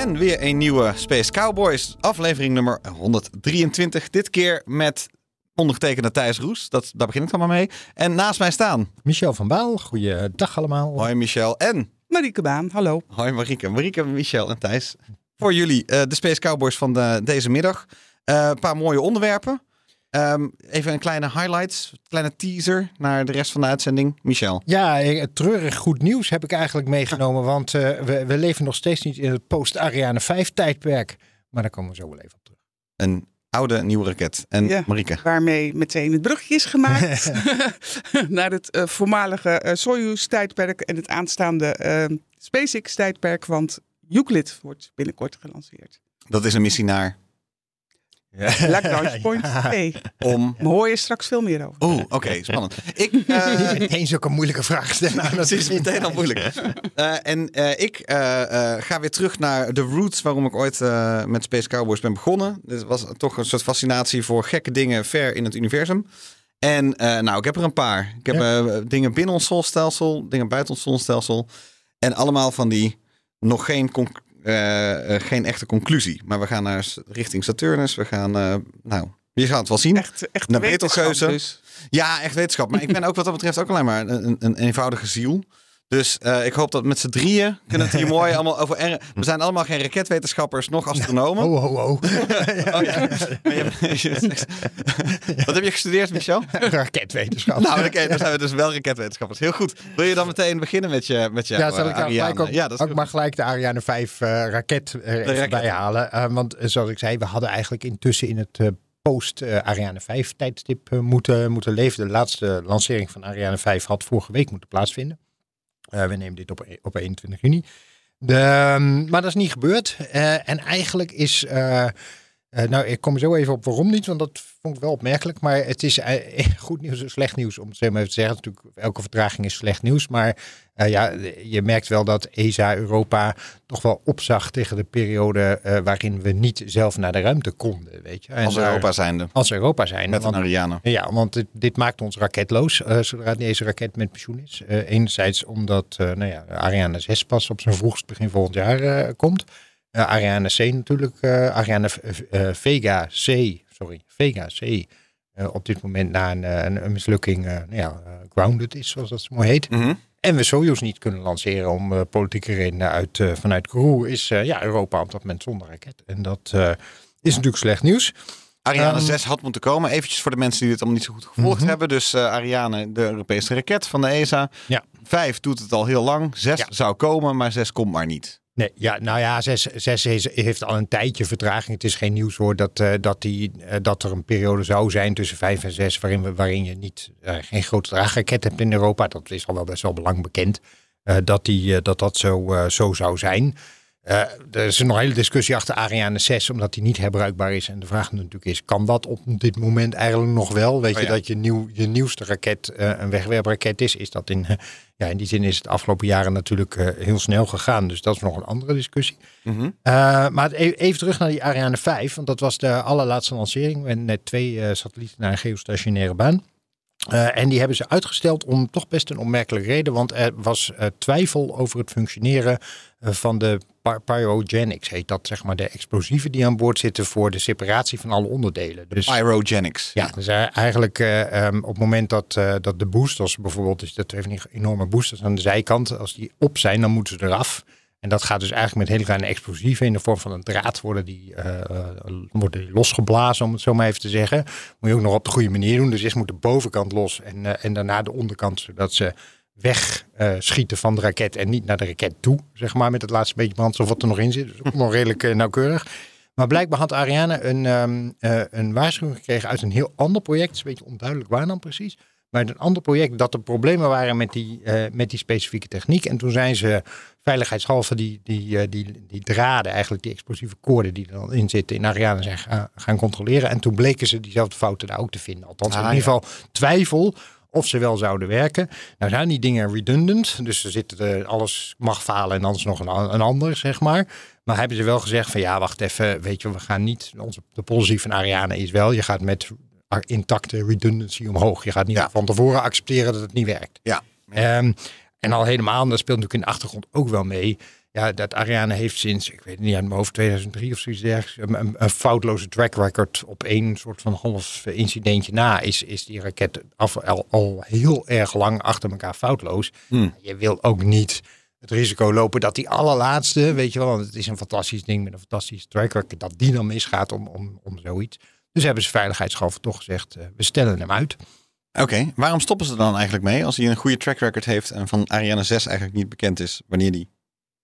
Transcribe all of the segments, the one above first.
En weer een nieuwe Space Cowboys, aflevering nummer 123. Dit keer met ondergetekende Thijs Roes, dat, daar begin ik dan maar mee. En naast mij staan, Michel van Baal, goeiedag allemaal. hoi Michel en Marieke Baan, hallo. hoi Marieke. Marieke, Michel en Thijs. Voor jullie eh, de Space Cowboys van de, deze middag. Eh, een paar mooie onderwerpen. Ehm, even een kleine highlights, kleine teaser naar de rest van de uitzending. Michel. Ja, eh, treurig goed nieuws heb ik eigenlijk meegenomen, want eh, we, we leven nog steeds niet in het post-Ariane 5 tijdperk. Maar daar komen we zo wel even op terug. Een oude nieuwe raket. En Ja. Marieke. Waarmee meteen het brugje is gemaakt naar het eh, voormalige eh, Soyuz-tijdperk en het aanstaande eh, SpaceX-tijdperk. Want Euclid wordt binnenkort gelanceerd. Dat is een missie naar Lagrange Point 2. om... Daar hoor je straks veel meer over. Oeh, oké, spannend. Ik, eh, Meteen zulke moeilijke vragen stellen. Nou, dat is meteen al moeilijk. Eh, en eh, ik eh, eh, ga weer terug naar de roots waarom ik ooit eh, met Space Cowboys ben begonnen. Dit was toch een soort fascinatie voor gekke dingen ver in het universum. En eh, nou, ik heb er een paar. Ik heb dingen binnen ons zonnestelsel, dingen buiten ons zonnestelsel. En allemaal van die nog geen, conc- geen echte conclusie. Maar we gaan naar richting Saturnus. We gaan, eh, nou, je gaat het wel zien. Echt, echt Naar wetenschap Betelgeuze. dus. Ja, echt wetenschap. Maar ik ben ook wat dat betreft ook alleen maar een, een eenvoudige ziel. Dus eh, ik hoop dat met z'n drieën kunnen het hier mooi allemaal over... er- We zijn allemaal geen raketwetenschappers, nog astronomen. Oh, oh, oh. Oh, ja. Je- Wat heb je gestudeerd, Michel? Raketwetenschap. Nou, oké, dan zijn we dus wel raketwetenschappers. Heel goed. Wil je dan meteen beginnen met je met jou, ja, zal ik eh, daar Ariane? gelijk ook, ja, dat ook maar gelijk de Ariane 5 eh, raket bij halen. Eh, want eh, zoals ik zei, we hadden eigenlijk intussen in het eh, post-Ariane 5 tijdstip eh, moeten, moeten leven. De laatste lancering van Ariane 5 had vorige week moeten plaatsvinden. Eh, we nemen dit op, op 21 juni. Ehm, maar dat is niet gebeurd. Eh, en eigenlijk is. eh, eh, nou, ik kom zo even op waarom niet, want dat vond ik wel opmerkelijk. Maar het is eh, goed nieuws en slecht nieuws, om het zo maar even te zeggen. Natuurlijk, elke vertraging is slecht nieuws. Maar eh, ja, je merkt wel dat ESA Europa toch wel opzag tegen de periode eh, waarin we niet zelf naar de ruimte konden. Weet je? En Als daar- Europa zijnde. Als Europa zijn. Met een Ariane. ja, want dit, dit maakt ons raketloos eh, zodra deze raket met pensioen is. Eh, enerzijds omdat nou ja, Ariane 6 pas op zijn vroegst begin volgend jaar komt. Ariane C natuurlijk, Ariane Vega C, sorry, Vega C, op dit moment na een, een, een mislukking nou ja, grounded is, zoals dat zo mooi heet. Mhm. En we Soyuz niet kunnen lanceren om eh, politieke redenen uit, eh, vanuit Kourou, is eh, ja, Europa op dat moment zonder raket. En dat is natuurlijk slecht nieuws. Ariane Ehm, 6 had moeten komen. Eventjes voor de mensen die dit allemaal niet zo goed gevolgd Mhm. hebben. Dus Ariane, de Europese raket van de ESA. Ja. Vijf doet het al heel lang. Zes Ja. zou komen, maar zes komt maar niet. Nee, ja, nou ja, 6, 6 heeft al een tijdje vertraging. Het is geen nieuws hoor dat, eh, dat, die, eh, dat er een periode zou zijn tussen 5 en 6 waarin, waarin je niet, eh, geen grote draagraket hebt in Europa. Dat is al wel best wel belang bekend dat, die, dat dat zo, zo zou zijn. Eh, er is nog een hele discussie achter Ariane 6, omdat die niet herbruikbaar is. En de vraag natuurlijk is, kan dat op dit moment eigenlijk nog wel? Weet Oh je ja. dat je, nieuw, je nieuwste raket eh, een wegwerpraket is? Is dat in, ja, in die zin is het de afgelopen jaren natuurlijk eh, heel snel gegaan. Dus dat is nog een andere discussie. Mhm. Uh, maar e- even terug naar die Ariane 5, want dat was de allerlaatste lancering. met net twee eh, satellieten naar een geostationaire baan. Uh, en die hebben ze uitgesteld om toch best een onmerkelijke reden, want er was uh, twijfel over het functioneren uh, van de py- pyrogenics, heet dat zeg maar, de explosieven die aan boord zitten voor de separatie van alle onderdelen. Dus, Pyrogenics. ja, dus eigenlijk um, op het moment dat, dat de boosters bijvoorbeeld, dus dat heeft een enorme boosters aan de zijkant, als die op zijn, dan moeten ze eraf. En dat gaat dus eigenlijk met hele kleine explosieven in de vorm van een draad worden die, uh, worden die losgeblazen, om het zo maar even te zeggen. Moet je ook nog op de goede manier doen. Dus eerst moet de bovenkant los en, uh, en daarna de onderkant, zodat ze wegschieten van de raket en niet naar de raket toe, zeg maar, met het laatste beetje brandstof wat er nog in zit. Dus ook nog redelijk uh, nauwkeurig. Maar blijkbaar had Ariane een, uh, een waarschuwing gekregen uit een heel ander project. Het is een beetje onduidelijk waar dan precies. Bij een ander project dat er problemen waren met die, eh, met die specifieke techniek. En toen zijn ze veiligheidshalve die, die, eh, die, die draden, eigenlijk die explosieve koorden die er dan in zitten, in Ariane zijn gaan, gaan controleren. En toen bleken ze diezelfde fouten daar ook te vinden. Althans, Ah, in ieder geval twijfel of ze wel zouden werken. Nou zijn die dingen redundant, dus er zit, eh, alles mag falen en dan is nog een, een ander, zeg maar. Maar hebben ze wel gezegd van ja, wacht even, weet je, we gaan niet, onze, de policy van Ariane is wel, je gaat met intacte redundancy omhoog. Je gaat niet Ja. van tevoren accepteren dat het niet werkt. Ja. Ehm, en al helemaal, en dat speelt natuurlijk in de achtergrond ook wel mee. Ja, dat Ariane heeft sinds, ik weet niet uit mijn hoofd, 2003 of zoiets dergelijks, een foutloze track record op één soort van half incidentje na. Is, is die raket af, al, al heel erg lang achter elkaar foutloos. Hmm. Je wil ook niet het risico lopen dat die allerlaatste, weet je wel, want het is een fantastisch ding met een fantastische track record, dat die dan misgaat om, om, om zoiets. Dus hebben ze veiligheidshalve toch gezegd, eh, we stellen hem uit. Oké, waarom stoppen ze er dan eigenlijk mee als hij een goede track record heeft en van Ariane 6 eigenlijk niet bekend is wanneer die...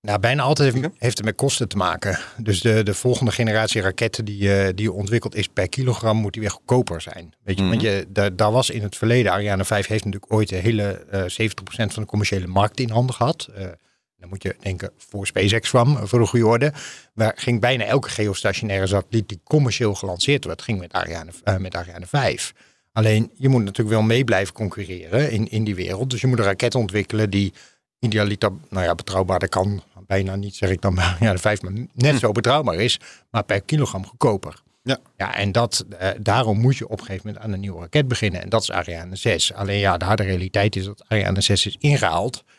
Nou, bijna altijd heeft, heeft het met kosten te maken. Dus de, de volgende generatie raketten die, eh, die ontwikkeld is per kilogram, moet die weer goedkoper zijn. Weet je, Mhm. want je, daar, daar was in het verleden, Ariane 5 heeft natuurlijk ooit de hele eh 70% van de commerciële markt in handen gehad. Eh, dan moet je denken voor SpaceX kwam, voor de goede orde. Maar ging bijna elke geostationaire satelliet die commercieel gelanceerd werd, ging met Ariane, eh, met Ariane 5. Alleen je moet natuurlijk wel mee blijven concurreren in, in die wereld. Dus je moet een raket ontwikkelen die idealiter, nou ja, betrouwbaarder kan bijna niet, zeg ik dan maar, ja, de vijf, maar net zo betrouwbaar is, maar per kilogram goedkoper. Ja. Ja, en dat, eh, daarom moet je op een gegeven moment aan een nieuwe raket beginnen. En dat is Ariane 6. Alleen ja, de harde realiteit is dat Ariane 6 is ingehaald eh,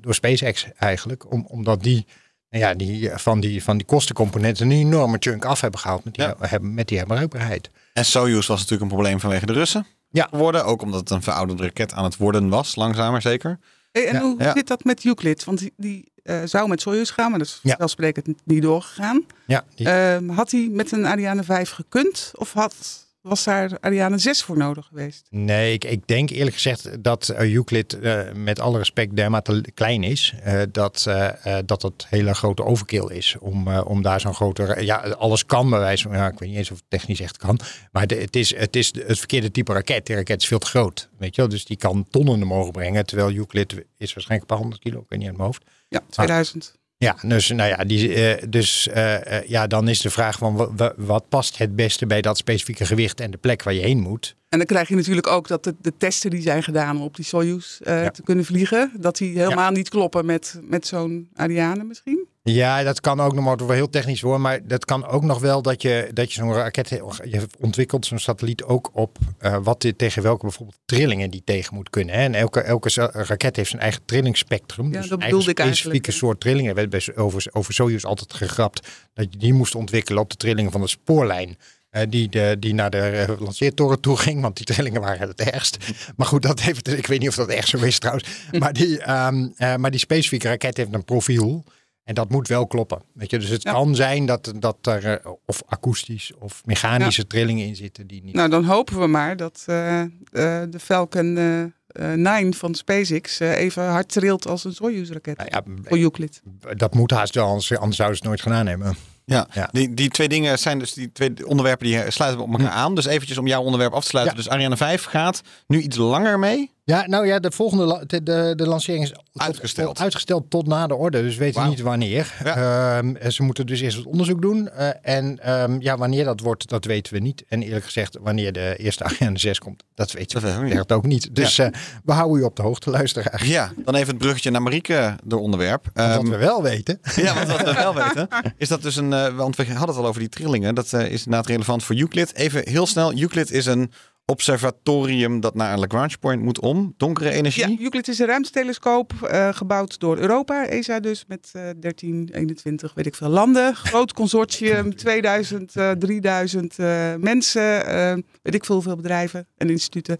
door SpaceX eigenlijk. Om, omdat die, nou ja, die, eh, van, die van die kostencomponenten een enorme chunk af hebben gehaald met die, Ja. hebben, met die herbruikbaarheid. En Soyuz was natuurlijk een probleem vanwege de Russen Ja. geworden. Ook omdat het een verouderde raket aan het worden was, langzamer zeker. Hey, en Ja. hoe Ja. zit dat met Euclid? Want die, die eh, zou met Soyuz gaan, maar dat is Ja. vanzelfsprekend niet doorgegaan. Ja, die, Ehm, had hij met een Ariane 5 gekund? Of had, was daar Ariane 6 voor nodig geweest? Nee, ik, ik denk eerlijk gezegd dat eh, Euclid eh, met alle respect dermate klein is. eh, dat, eh, dat het hele grote overkill is. Om, om daar zo'n grote... Ja, alles kan bij wijze van... Ja, ik weet niet eens of het technisch echt kan. Maar de- het, is, het is het verkeerde type raket. Die raket is veel te groot. Weet je wel? Dus die kan tonnen omhoog brengen. Terwijl Euclid is waarschijnlijk een paar honderd kilo. Ik weet niet uit mijn hoofd. Ja, 2000. Ja, dus, nou ja, die, eh, dus eh, eh, ja, dan is de vraag van wa- wa- wat past het beste bij dat specifieke gewicht en de plek waar je heen moet. En dan krijg je natuurlijk ook dat de, de testen die zijn gedaan om op die Soyuz eh, Ja. te kunnen vliegen, dat die helemaal niet kloppen met, met zo'n Ariane misschien. Ja, dat kan ook nog, maar het wordt wel heel technisch hoor. Maar dat kan ook nog wel dat je, dat je zo'n raket, je ontwikkelt zo'n satelliet ook op eh, wat dit, tegen welke bijvoorbeeld trillingen die tegen moet kunnen. Hè? En elke, elke raket heeft zijn eigen trillingsspectrum. Ja, dus dat bedoelde ik eigenlijk, specifieke soort trillingen. Werd bij, over, over Soyuz altijd gegrapt dat je die moest ontwikkelen op de trillingen van de spoorlijn. Eh, die, de, die naar de eh, lanceertoren toe ging, want die trillingen waren het ergst. Maar goed, dat heeft, ik weet niet of dat echt zo is trouwens. Maar die, ehm, eh, maar die specifieke raket heeft een profiel. En dat moet wel kloppen. Weet je? Dus het Ja. kan zijn dat, dat er of akoestisch of mechanische trillingen in zitten die niet. Nou, dan hopen we maar dat de Falcon eh, 9 van SpaceX even hard trilt als een Soyuz-raket. Nou ja, Voor Euclid. dat moet haast wel, anders, anders zouden ze het nooit gedaan hebben. Ja, Ja. Die, die twee dingen zijn dus die twee onderwerpen die sluiten op elkaar aan. Dus eventjes om jouw onderwerp af te sluiten. Dus Ariane 5 gaat nu iets langer mee. Ja, nou ja, de volgende de, de, de lancering is tot- Uitgesteld. uitgesteld tot na de orde. Dus we weten Wauw. niet wanneer. Ja. Ehm, ze moeten dus eerst wat onderzoek doen. eh, en ehm, ja, wanneer dat wordt, dat weten we niet. En eerlijk gezegd, wanneer de eerste Ariane 6 komt, dat weten Dat we we niet. echt ook niet. Dus eh, we houden u op de hoogte, luisteraar. Ja, dan even het bruggetje naar Marieke door onderwerp. Wat Ehm, we wel weten. Ja, want wat we wel weten, is dat dus een. eh, want we hadden het al over die trillingen. Dat is inderdaad relevant voor Euclid. Even heel snel: Euclid is een observatorium dat naar een Lagrange point moet om. Donkere energie. Ja, Euclid is een ruimtetelescoop eh, gebouwd door Europa, ESA dus, met eh 13, 21, weet ik veel landen. Groot consortium, 2000, eh, 3000 eh, mensen, eh, weet ik veel hoeveel bedrijven en instituten.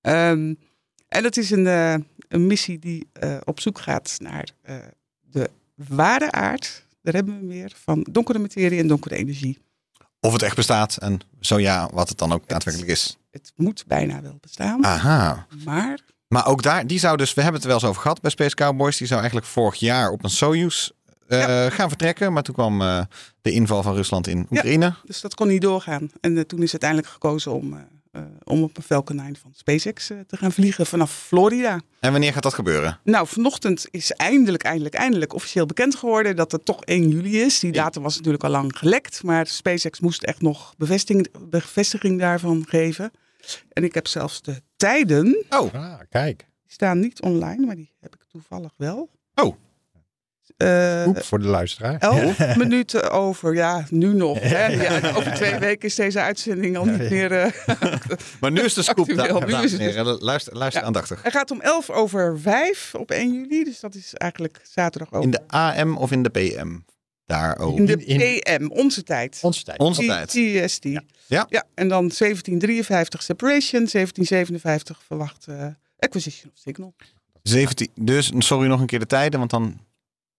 Ehm, en dat is een, eh, een missie die op zoek gaat naar de ware aard, daar hebben we hem weer, van donkere materie en donkere energie. Of het echt bestaat. En zo ja, wat het dan ook daadwerkelijk is. Het moet bijna wel bestaan, Aha. maar Maar ook daar, die zou dus, we hebben het er wel eens over gehad bij Space Cowboys. Die zou eigenlijk vorig jaar op een Soyuz eh, gaan vertrekken. Maar toen kwam eh, de inval van Rusland in Oekraïne. Dus dat kon niet doorgaan. En eh, toen is uiteindelijk gekozen om om op een Falcon 9 van SpaceX eh, te gaan vliegen vanaf Florida. En wanneer gaat dat gebeuren? Nou, vanochtend is eindelijk, eindelijk, eindelijk officieel bekend geworden dat het toch 1 juli is. Die datum was natuurlijk al lang gelekt, maar SpaceX moest echt nog bevestiging, bevestiging daarvan geven. En ik heb zelfs de tijden, Oh, Ah, kijk. die staan niet online, maar die heb ik toevallig wel. Oh. Eh, Oep, voor de luisteraar. Elf minuten over, ja, nu nog. Hè? Ja, over twee weken is deze uitzending al niet ja. meer. eh, maar nu is de scoop, Actueel, da- nu dames is en het heren. Luister, luister Ja. aandachtig. hij gaat om 11 over 5 op 1 juli, dus dat is eigenlijk zaterdag ook. In de AM of in de PM? Daar ook. In de in- PM, onze tijd. Onze tijd. Onze tijd. TST. Ja. ja. En dan 1753 separation, 1757 verwacht acquisition of signal. 17, dus, sorry nog een keer de tijden, want dan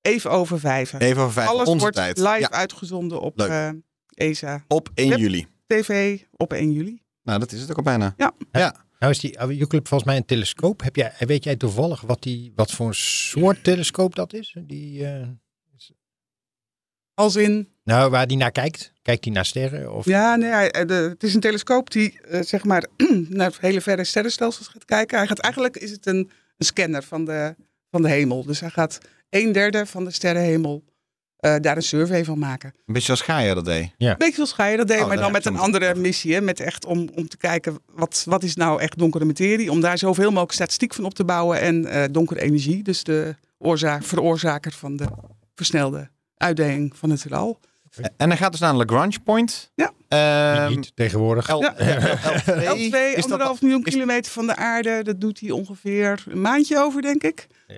Even over vijf. hè. even over vijf. Alles onze wordt tijd. live Ja, uitgezonden op eh, ESA op 1 Yep. juli. TV op 1 juli. Nou, dat is het ook al bijna. Ja. Ja. Nou is die Euclid volgens mij een telescoop. Heb jij, weet jij toevallig wat, die, wat voor een soort telescoop dat is? Die, eh, Als in, nou, waar die naar kijkt? Kijkt hij naar sterren? Of? ja, nee, hij- eh, de, het is een telescoop die zeg maar naar hele verre sterrenstelsels gaat kijken. Hij gaat eigenlijk is het een, een scanner van de, van de hemel. Dus hij gaat een derde van de sterrenhemel eh, daar een survey van maken. Een beetje zoals Gaia dat deed. Een beetje zoals Gaia dat deed, Oh, maar dan met een andere missie. Hè, met echt om, om te kijken wat, wat is nou echt donkere materie. Om daar zoveel mogelijk statistiek van op te bouwen. En eh, donkere energie, dus de oorzaak, veroorzaker van de versnelde uitdeling van het heelal. En dan gaat dus naar een Lagrange point. Ja. Ehm, niet tegenwoordig. L, Ja. L2, L2, is dat- anderhalf miljoen is- kilometer van de aarde. Dat doet hij ongeveer een maandje over, denk ik. Eh,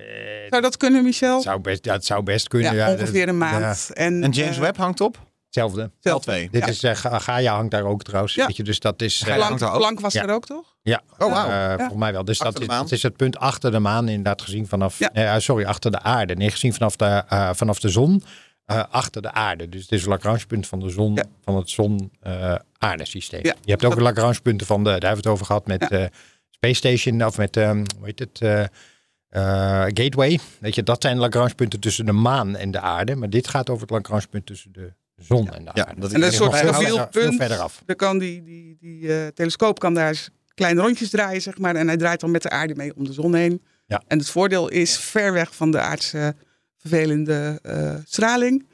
Zou dat kunnen, Michel? het, zou best, ja, het zou best kunnen. ja, Ja, ongeveer een dat- ja, maand. En, En James eh, Webb hangt op? hetzelfde. hetzelfde. L2. Dit Ja. is, Ga- Gaia hangt daar ook trouwens. Ja. Weet je, dus dat is... ook. Planck was Ja. er ook, toch? Ja, Oh, wauw. eh, volgens mij wel. Dus dat is, dat is het punt achter de maan, inderdaad gezien vanaf, Ja. eh, sorry, achter de aarde. Nee, gezien vanaf de, eh, vanaf de zon, eh, achter de aarde. Dus het is een Lagrange-punt van de zon, Ja. van het zon-aarde-systeem. Ja, Je hebt ook Lagrange-punten van de, daar hebben we het over gehad, met Ja. eh, Space Station, of met, ehm, hoe heet het, eh, eh, Gateway. Weet je, dat zijn Lagrange-punten tussen de maan en de aarde. Maar dit gaat over het Lagrange-punt tussen de zon en de Ja, aarde. dat En dat is is een soort stabiel verder- af. Dan kan die, die, die eh, telescoop kan daar eens kleine rondjes draaien, zeg maar. En hij draait dan met de aarde mee om de zon heen. Ja. En het voordeel is ver weg van de aardse vervelende eh, straling.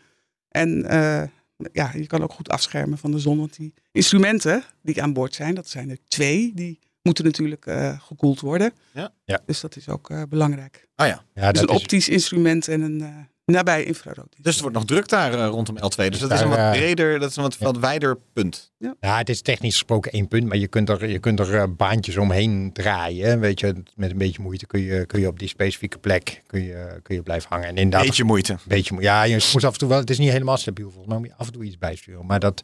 En eh, ja, je kan ook goed afschermen van de zon. Want die instrumenten die aan boord zijn, dat zijn er twee, die moeten natuurlijk eh, gekoeld worden. Ja. Ja. Dus dat is ook eh, belangrijk. Ah ja. Ja, dus een dat is, optisch instrument en een eh, nabij infrarood. Dus het wordt nog druk daar eh, rondom L2. Dus dat is een wat eh, breder, dat is een wat, wat wijder punt. Ja, het is technisch gesproken één punt, maar je kunt er, je kunt er eh, baantjes omheen draaien. Weet je, met een beetje moeite kun je, kun je op die specifieke plek kun je, kun je blijven hangen. En inderdaad, Beetje moeite. beetje, ja, je moet af en toe wel, het is niet helemaal stabiel volgens mij, moet je af en toe iets bijsturen. Maar, dat,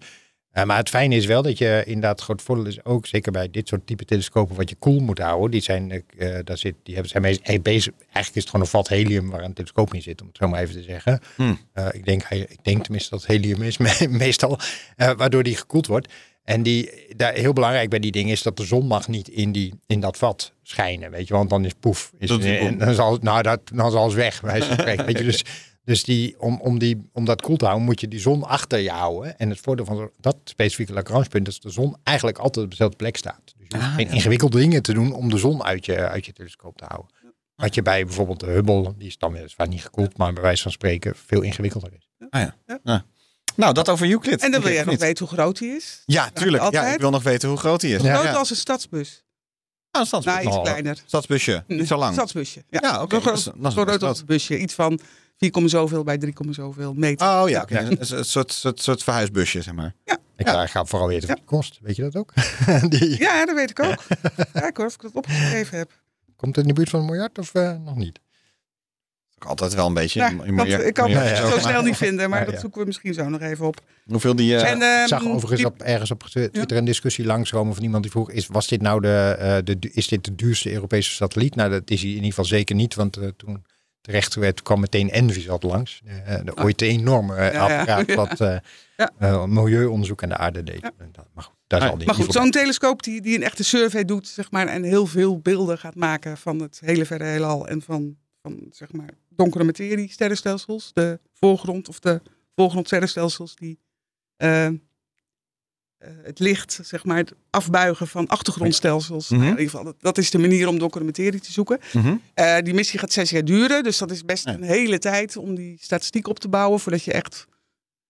eh, maar het fijne is wel dat je inderdaad, groot voordeel is ook, zeker bij dit soort type telescopen, wat je koel moet houden. Die zijn, eh, daar zit, die hebben, zijn meest, bezig, eigenlijk is het gewoon een vat helium waar een telescoop in zit, om het zo maar even te zeggen. Hmm. Ik, denk, ik denk tenminste dat het helium is, me- meestal, waardoor die gekoeld wordt. En die, daar, heel belangrijk bij die dingen is dat de zon mag niet in, die, in dat vat schijnen, weet je. Want dan is poef. Is, en dan, zal, nou, dat, dan is alles weg, bij spreken, weet je. Dus, dus die, om, om, die, om dat koel te houden, moet je die zon achter je houden. En het voordeel van dat specifieke Lagrange-punt is dat de zon eigenlijk altijd op dezelfde plek staat. Dus je hoeft Ah, geen ja. ingewikkelde dingen te doen om de zon uit je, uit je telescoop te houden. Wat je bij bijvoorbeeld de Hubble, die is dan weliswaar niet gekoeld, maar bij wijze van spreken veel ingewikkelder is. Nou, dat over Euclid. En dan wil jij nog niet. weten hoe groot hij is. Ja, tuurlijk. Ja, ik wil nog weten hoe groot hij is. Ja. Groot Ja. als een stadsbus. Ah, een stadsbus. Nou, iets Oh. kleiner. Stadsbusje. Niet zo lang. Stadsbusje. Ja, Ja, oké. Zo groot, zo als een busje. Iets van 4, zoveel bij 3, zoveel meter. Oh ja. Een, een soort, soort, soort verhuisbusje, zeg maar. Ik Ja. eh, ga vooral weten wat het kost. Weet je dat ook? die, Ja, dat weet ik ook. Kijk hoor, of ik dat opgeschreven heb. Komt het in de buurt van een miljard of eh, nog niet? Toch Altijd wel een beetje. Ja, dat, je- ik kan het ja, zo snel niet vinden, maar Ja, dat ja. zoeken we misschien zo nog even op. Hoeveel die... En, Ik zag overigens die- op, ergens op Twitter een discussie langskomen van iemand die vroeg: is, was dit nou de, eh, de, is dit de duurste Europese satelliet? Nou, dat is hij in ieder geval zeker niet, want eh, toen terecht werd, kwam meteen Envisat langs. Eh, de ooit de enorme eh, Ah. Ja, ja. apparaat Ja. wat eh, eh, milieuonderzoek aan de aarde deed. Maar goed, daar Ah, zal die Maar goed, zo'n telescoop die, die een echte survey doet, zeg maar, en heel veel beelden gaat maken van het hele verre heelal en van, van zeg maar, donkere materie, sterrenstelsels, de voorgrond of de voorgrond sterrenstelsels die eh, eh, het licht, zeg maar, het afbuigen van achtergrondstelsels. Mhm. Nou, in ieder geval, dat, is de manier om donkere materie te zoeken. Mhm. Eh, die missie gaat zes jaar duren, dus dat is best Ja. een hele tijd om die statistiek op te bouwen voordat je echt.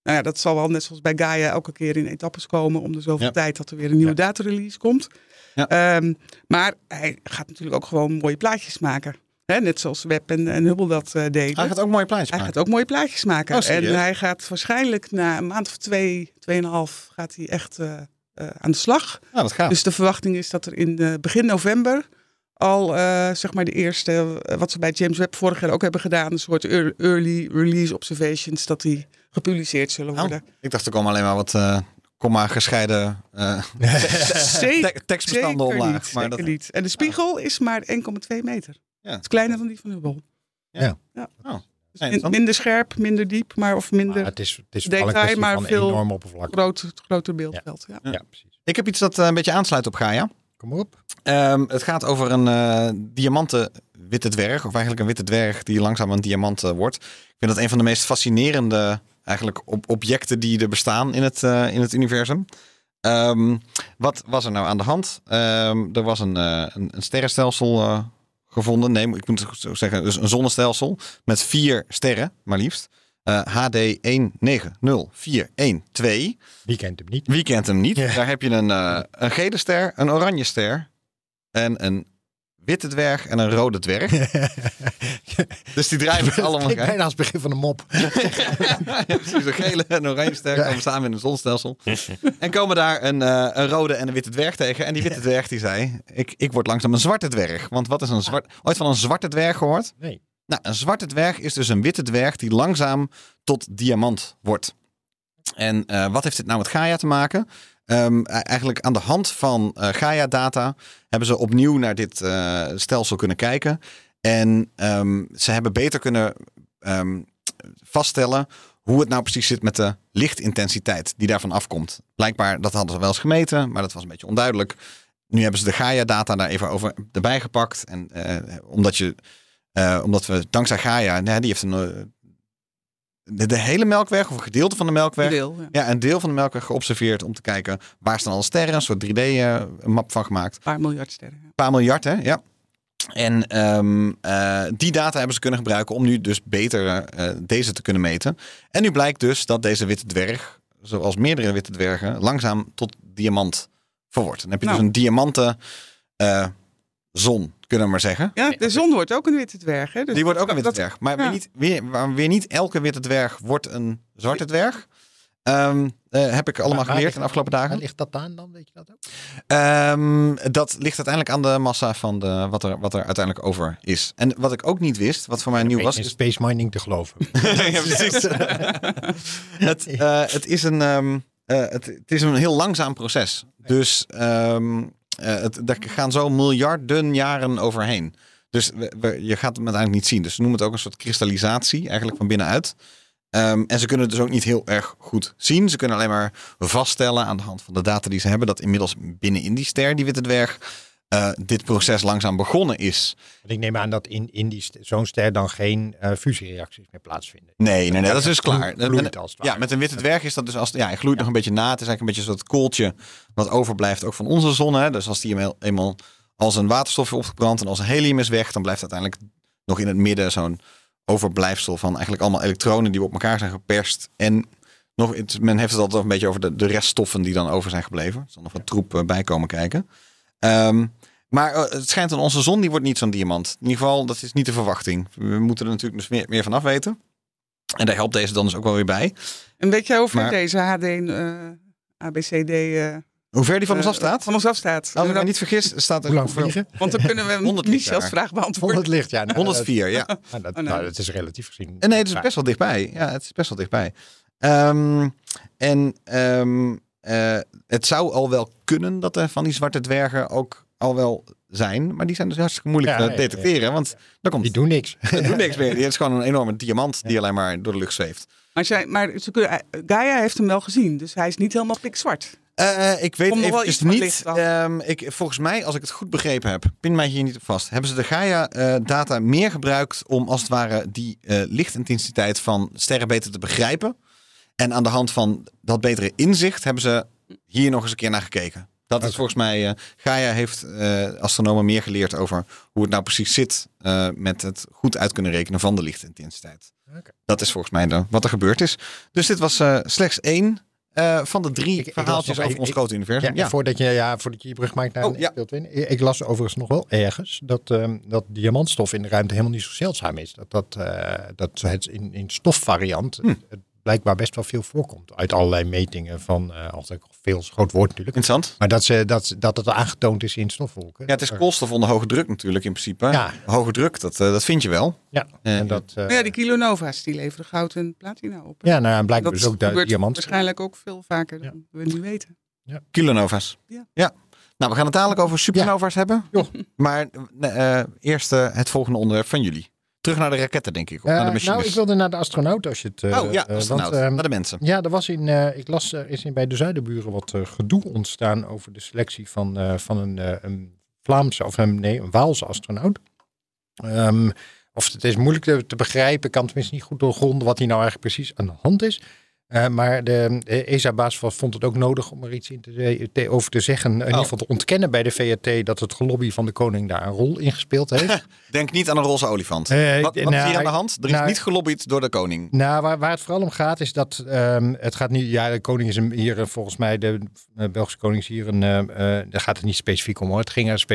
Nou ja, dat zal wel net zoals bij Gaia elke keer in etappes komen om de zoveel Ja. tijd dat er weer een nieuwe Ja. datarelease komt. Ja. Ehm, maar hij gaat natuurlijk ook gewoon mooie plaatjes maken. Hè, net zoals Web en, en Hubble dat eh, deden. Hij gaat ook mooie plaatjes Hij maken. gaat ook mooie plaatjes maken. Oh, en hij gaat waarschijnlijk na een maand of twee, tweeënhalf, gaat hij echt eh, eh, aan de slag. Ja, dat gaat. Dus de verwachting is dat er in begin november al zeg maar de eerste, wat ze bij James Webb vorig jaar ook hebben gedaan, een soort ear- early release observations, dat die gepubliceerd zullen Oh, worden. ik dacht er komen alleen maar wat komma gescheiden Zeker, te- tekstbestanden omlaag. niet, maar zeker dat, niet. En de spiegel is maar 1,2 meter. Ja. Het is kleiner dan die van Hubble. Ja. ja. Oh, Dus min- minder scherp, minder diep, maar of minder Maar het is, het is detail, maar van veel enorm oppervlak. groot, groter beeldveld. Ja. Ja, precies. Ik heb iets dat eh, een beetje aansluit op Gaia. Kom maar op. Ehm, het gaat over een eh, diamanten witte dwerg. Of eigenlijk een witte dwerg die langzaam een diamant eh, wordt. Ik vind dat een van de meest fascinerende eigenlijk, op objecten die er bestaan in het, eh, in het universum. Ehm, wat was er nou aan de hand? Ehm, er was een, eh, een, een sterrenstelsel eh, gevonden. Nee, ik moet het zo zeggen. Dus een zonnestelsel met vier sterren, maar liefst. Eh, HD 190412. Wie kent hem niet? Wie kent hem niet? Ja. Daar heb je een, eh, een gele ster, een oranje ster en een witte dwerg en een rode dwerg. dus die draaien met allemaal Ik bijna als begin van een mop. Ja, precies, een gele en een oranje ster komen samen in een zonnestelsel. en komen daar een, eh, een rode en een witte dwerg tegen. En die witte dwerg die zei, ik, ik word langzaam een zwarte dwerg. Want wat is een zwart... Ooit van een zwarte dwerg gehoord? Nee. Nou, een zwarte dwerg is dus een witte dwerg die langzaam tot diamant wordt. En eh, wat heeft dit nou met Gaia te maken? Ehm, eigenlijk aan de hand van eh, Gaia-data hebben ze opnieuw naar dit eh, stelsel kunnen kijken. En ehm, ze hebben beter kunnen ehm, vaststellen hoe het nou precies zit met de lichtintensiteit die daarvan afkomt. Blijkbaar, dat hadden ze wel eens gemeten, maar dat was een beetje onduidelijk. Nu hebben ze de Gaia-data daar even over erbij gepakt. En eh, omdat je omdat we dankzij Gaia, nee, die heeft een, de, de hele melkweg of een gedeelte van de melkweg. Deel, ja. Ja, een deel van de melkweg geobserveerd om te kijken waar staan alle sterren. Een soort 3D-map van gemaakt. Een paar miljard sterren. Een paar miljard, hè? Ja. En ehm, eh, die data hebben ze kunnen gebruiken om nu dus beter eh, deze te kunnen meten. En nu blijkt dus dat deze witte dwerg, zoals meerdere witte dwergen, langzaam tot diamant verwordt. Dan heb je Nou. dus een diamanten eh, zon, kunnen we maar zeggen. Ja, de zon wordt ook een witte dwerg. Hè? Dus Die wordt ook een witte dat- dwerg. Maar ja. weer, niet, weer, waar weer niet elke witte dwerg wordt een zwarte dwerg. Ehm, eh, heb ik allemaal Waar- waar geleerd ligt- in de afgelopen Waar dagen. ligt dat aan dan? Weet je dat ook? Ehm, dat ligt uiteindelijk aan de massa van de, wat, er, wat er uiteindelijk over is. En wat ik ook niet wist, wat voor mij nieuw was, in is space mining te geloven. ja, precies. het, eh, het, is een, ehm, eh, het, het is een heel langzaam proces. Dus ehm, eh, het, daar gaan zo miljarden jaren overheen. Dus je gaat het uiteindelijk niet zien. Dus ze noemen het ook een soort kristallisatie, eigenlijk van binnenuit. Ehm, en ze kunnen het dus ook niet heel erg goed zien. Ze kunnen alleen maar vaststellen aan de hand van de data die ze hebben... dat inmiddels binnenin die ster, die witte dwerg... eh, dit proces langzaam begonnen is. Want ik neem aan dat in, in die zo'n ster dan geen eh, fusiereacties meer plaatsvinden. Nee, nee, nee, dat is dus klaar. gloeit als ja, met een witte dwerg is dat dus als ja, hij gloeit nog een beetje na. Het is eigenlijk een beetje soort kooltje wat overblijft ook van onze zon. Hè. Dus als die eenmaal, als een waterstof is opgebrand en als een helium is weg, dan blijft uiteindelijk nog in het midden zo'n overblijfsel van eigenlijk allemaal elektronen die op elkaar zijn geperst. En nog, het- men heeft het altijd een beetje over de, de reststoffen die dan over zijn gebleven. Er zal nog wat troep eh, bij komen kijken. Ehm, maar eh, het schijnt aan onze zon, die wordt niet zo'n diamant. In ieder geval, dat is niet de verwachting. We moeten er natuurlijk dus meer, meer van af weten. En daar helpt deze dan dus ook wel weer bij. En weet jij hoe ver Maar- deze HD, eh ABCD eh, Hoe ver die van ons afstaat? Van ons afstaat. Als ik me niet vergis, staat er Hoe lang vliegen? Want dan kunnen we 100 Michels jaar. vraag beantwoorden. 100 licht, ja. nou, 104, ja. Dat, nou, dat, Oh, nee. nou, dat is relatief gezien. En nee, het is best wel dichtbij. Ja, het is best wel dichtbij. Ehm, en ehm, eh, het zou al wel kunnen dat er van die zwarte dwergen ook al wel zijn. Maar die zijn dus hartstikke moeilijk Ja, te ja, detecteren. Want daar komt Die doen niks. het doet niks meer. Die is gewoon een enorme diamant die alleen maar door de lucht zweeft. Maar, zij, maar ze kunnen, Gaia heeft hem wel gezien, dus hij is niet helemaal pikzwart. Eh, ik weet Komt eventjes niet. ehm, ik, volgens mij, als ik het goed begrepen heb, pin mij hier niet op vast. Hebben ze de Gaia-data meer gebruikt om als het ware die eh, lichtintensiteit van sterren beter te begrijpen? En aan de hand van dat betere inzicht hebben ze hier nog eens een keer naar gekeken. Dat is volgens mij, eh Gaia heeft eh, astronomen meer geleerd over hoe het nou precies zit eh, met het goed uit kunnen rekenen van de lichtintensiteit. Dat is volgens mij de, wat er gebeurd is. Dus dit was slechts één van de drie Ik- ik verhaaltjes over even- ons ik- grote universum. Ja, Ja, Voordat, je, ja, voordat je je brug maakt naar Oh, ja. 2. Ik las overigens nog wel ergens dat, ehm, dat diamantstof in de ruimte helemaal niet zo zeldzaam is. Dat, dat, dat het in, in stofvariant Hm. Blijkbaar best wel veel voorkomt. Uit allerlei metingen van, eh altijd veel groot woord natuurlijk. Interessant. Maar dat, ze, dat, dat het aangetoond is in stofwolken. Ja, het is koolstof onder hoge druk natuurlijk in principe. Ja. Hoge druk, dat, eh, dat vind je wel. Ja, en dat, eh, ja, die kilonova's die leveren goud en platina op. ja, nou, en blijkbaar dat dus ook de diamant. waarschijnlijk ook veel vaker dan we nu weten. Kilonova's. Ja. Nou, we gaan het dadelijk over supernova's hebben. Maar eh, eh, eerst het volgende onderwerp van jullie. Terug naar de raketten, denk ik. Of Eh, naar de machines. nou, ik wilde naar de astronaut als je het... eh, oh ja, eh, astronaut. want, ehm, naar de mensen. Ja, er was in, eh, ik las, er is in bij de Zuiderburen wat eh, gedoe ontstaan over de selectie van, eh, van een, eh, een Vlaamse, of een, nee, een Waalse astronaut. Ehm, of het is moeilijk te, te begrijpen, ik kan tenminste niet goed doorgronden wat hier nou eigenlijk precies aan de hand is. Eh, maar de, de ESA-baas vond het ook nodig om er iets in te, te- over te zeggen. In ieder geval te ontkennen bij de VRT dat het gelobby van de koning daar een rol in gespeeld heeft. Denk niet aan een roze olifant. Eh, wat wat is nou, hier aan de hand? Er is nou, niet gelobbyd door de koning. Nou, waar, waar het vooral om gaat is dat ehm, het gaat niet. Ja, de koning is hier eh, volgens mij de Belgische koning is hier een. daar gaat het niet specifiek om hoor. Het ging, er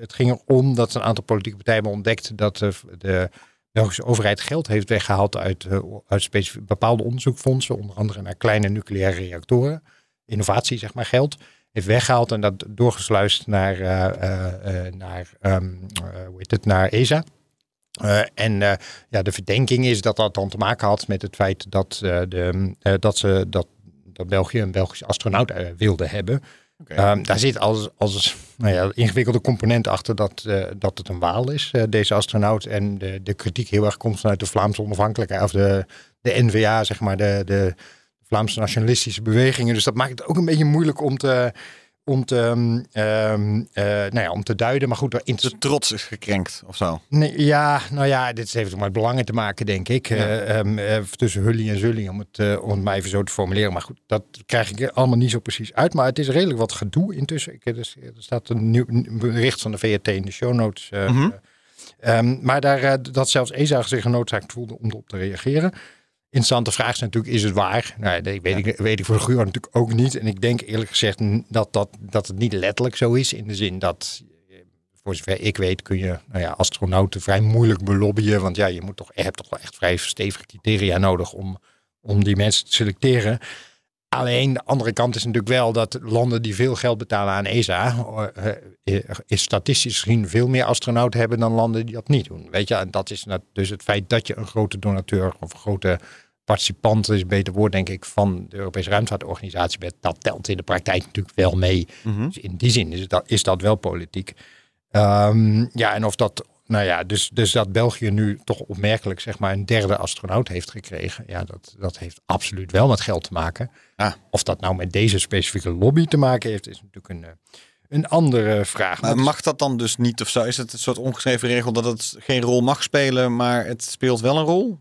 het ging erom dat een aantal politieke partijen hebben ontdekt dat de Belgische overheid geld heeft weggehaald uit, eh, uit bepaalde onderzoekfondsen, onder andere naar kleine nucleaire reactoren, innovatie zeg maar geld. Heeft weggehaald en dat doorgesluist naar, eh, eh, naar, ehm, eh, hoe heet het, naar ESA. En ja, de verdenking is dat dat dan te maken had met het feit dat, de, dat, ze, dat, dat België een Belgische astronaut wilde hebben. Ehm, daar zit als, als nou ja, ingewikkelde component achter dat, eh, dat het een waal is, eh, deze astronaut. En de, de kritiek heel erg komt vanuit de Vlaamse onafhankelijkheid, of de, de NVA, zeg maar, de, de Vlaamse nationalistische bewegingen. Dus dat maakt het ook een beetje moeilijk om te, om te, ehm, ehm, eh, nou ja, om te duiden. Maar goed, in- De trots is gekrenkt of zo. Nee, ja, nou ja, dit heeft ook met belangen te maken, denk ik. Ja. Eh, ehm, eh, tussen Hully en Zully, om het, om het maar even zo te formuleren. Maar goed, dat krijg ik allemaal niet zo precies uit. Maar het is redelijk wat gedoe intussen. Ik, er, is- er staat een nieuw een bericht van de VRT in de show notes. Mhm. Maar daar, dat zelfs ESA zich genoodzaakt voelde om erop te reageren. Interessante vraag is natuurlijk, is het waar? Nou, dat weet, ik, weet ik voor de Guur natuurlijk ook niet. En ik denk eerlijk gezegd dat, dat, dat het niet letterlijk zo is. In de zin dat, eh, voor zover ik weet, kun je nou ja, astronauten vrij moeilijk belobbyen. Want ja, je moet toch, je hebt toch wel echt vrij stevige criteria nodig om, om die mensen te selecteren. Alleen de andere kant is natuurlijk wel dat landen die veel geld betalen aan ESA, eh, eh, is statistisch gezien veel meer astronauten hebben dan landen die dat niet doen. Weet je, en dat is dus het feit dat je een grote donateur of een grote participant, is een beter woord denk ik, van de Europese ruimtevaartorganisatie bent, dat telt in de praktijk natuurlijk wel mee. Mhm. Dus in die zin is dat, is dat wel politiek. Ehm, ja, en of dat, nou ja, dus, dus dat België nu toch opmerkelijk zeg maar een derde astronaut heeft gekregen. Ja, dat, dat heeft absoluut wel met geld te maken. Ah. Of dat nou met deze specifieke lobby te maken heeft, is natuurlijk een, eh, een andere vraag. Maar mag dat dan dus niet of zo? Is het een soort ongeschreven regel dat het geen rol mag spelen, maar het speelt wel een rol?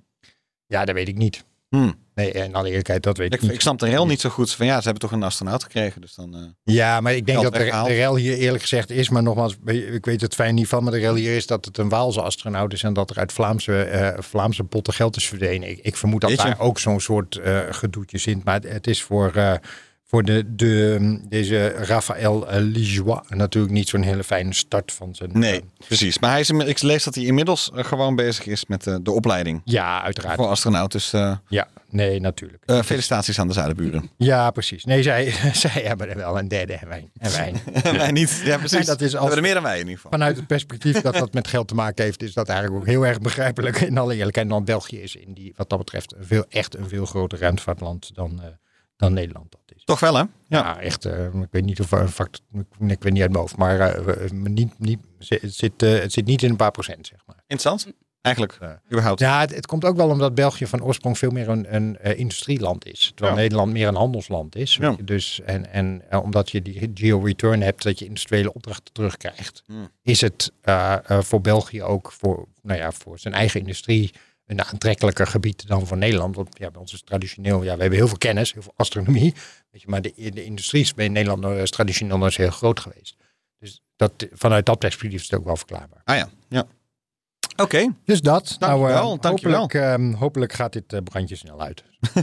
Ja, dat weet ik niet. Hm. Nee, en alle eerlijkheid, dat weet ik, Ik, niet. ik snap de rel niet zo goed. Van ja, ze hebben toch een astronaut gekregen. Dus dan, eh, Ja, maar ik denk dat de, de rel hier eerlijk gezegd is. Maar nogmaals, ik weet het fijn niet van. Maar de rel hier is dat het een Waalse astronaut is. En dat er uit Vlaamse, eh, Vlaamse potten geld is verdwenen. Ik, ik vermoed dat daar ook zo'n soort eh gedoetje zit. Maar het, het is voor, eh, voor de, de, deze Raphaël eh, Lijois natuurlijk niet zo'n hele fijne start van zijn... nee, eh, precies. Maar hij is, ik lees dat hij inmiddels eh, gewoon bezig is met de opleiding ja, uiteraard. voor astronaut. Dus Ja, nee, natuurlijk. felicitaties aan de zuidenburen. Ja, precies. Nee, zij, zij hebben er wel een derde en wij, en wij. wij niet. Ja, precies. En dat is We als- hebben er meer dan wij in ieder geval. Vanuit het perspectief dat dat met geld te maken heeft, is dat eigenlijk ook heel erg begrijpelijk. In alle eerlijkheid, dan België is in die, wat dat betreft veel, echt een veel groter ruimtevaartland dan, dan Nederland dat is. Toch wel, hè? Ja. Ja, echt. eh, ik weet niet of een fact, ik, ik weet niet uit mijn hoofd, maar eh, eh, niet, niet, het, zit, eh, het zit niet in een paar procent, zeg maar. Interessant. Eigenlijk, Ja. überhaupt. Ja, het, het komt ook wel omdat België van oorsprong veel meer een, een eh, industrieland is. Terwijl Ja. Nederland meer een handelsland is. Ja. Dus, en en omdat je die geo-return hebt, dat je industriële opdrachten terugkrijgt, Hmm. is het voor België ook voor, nou ja, voor zijn eigen industrie een aantrekkelijker gebied dan voor Nederland. Want ja, bij ons is traditioneel, ja, we hebben heel veel kennis, heel veel astronomie. Weet je, maar de, de industrie is bij Nederland nog- is traditioneel nog eens heel groot geweest. Dus dat, vanuit dat perspectief is het ook wel verklaarbaar. Ah ja, ja. Oké. Dus dat. Dankjewel, nou, eh, dankjewel. Hopelijk, ehm, hopelijk gaat dit eh, brandje snel uit.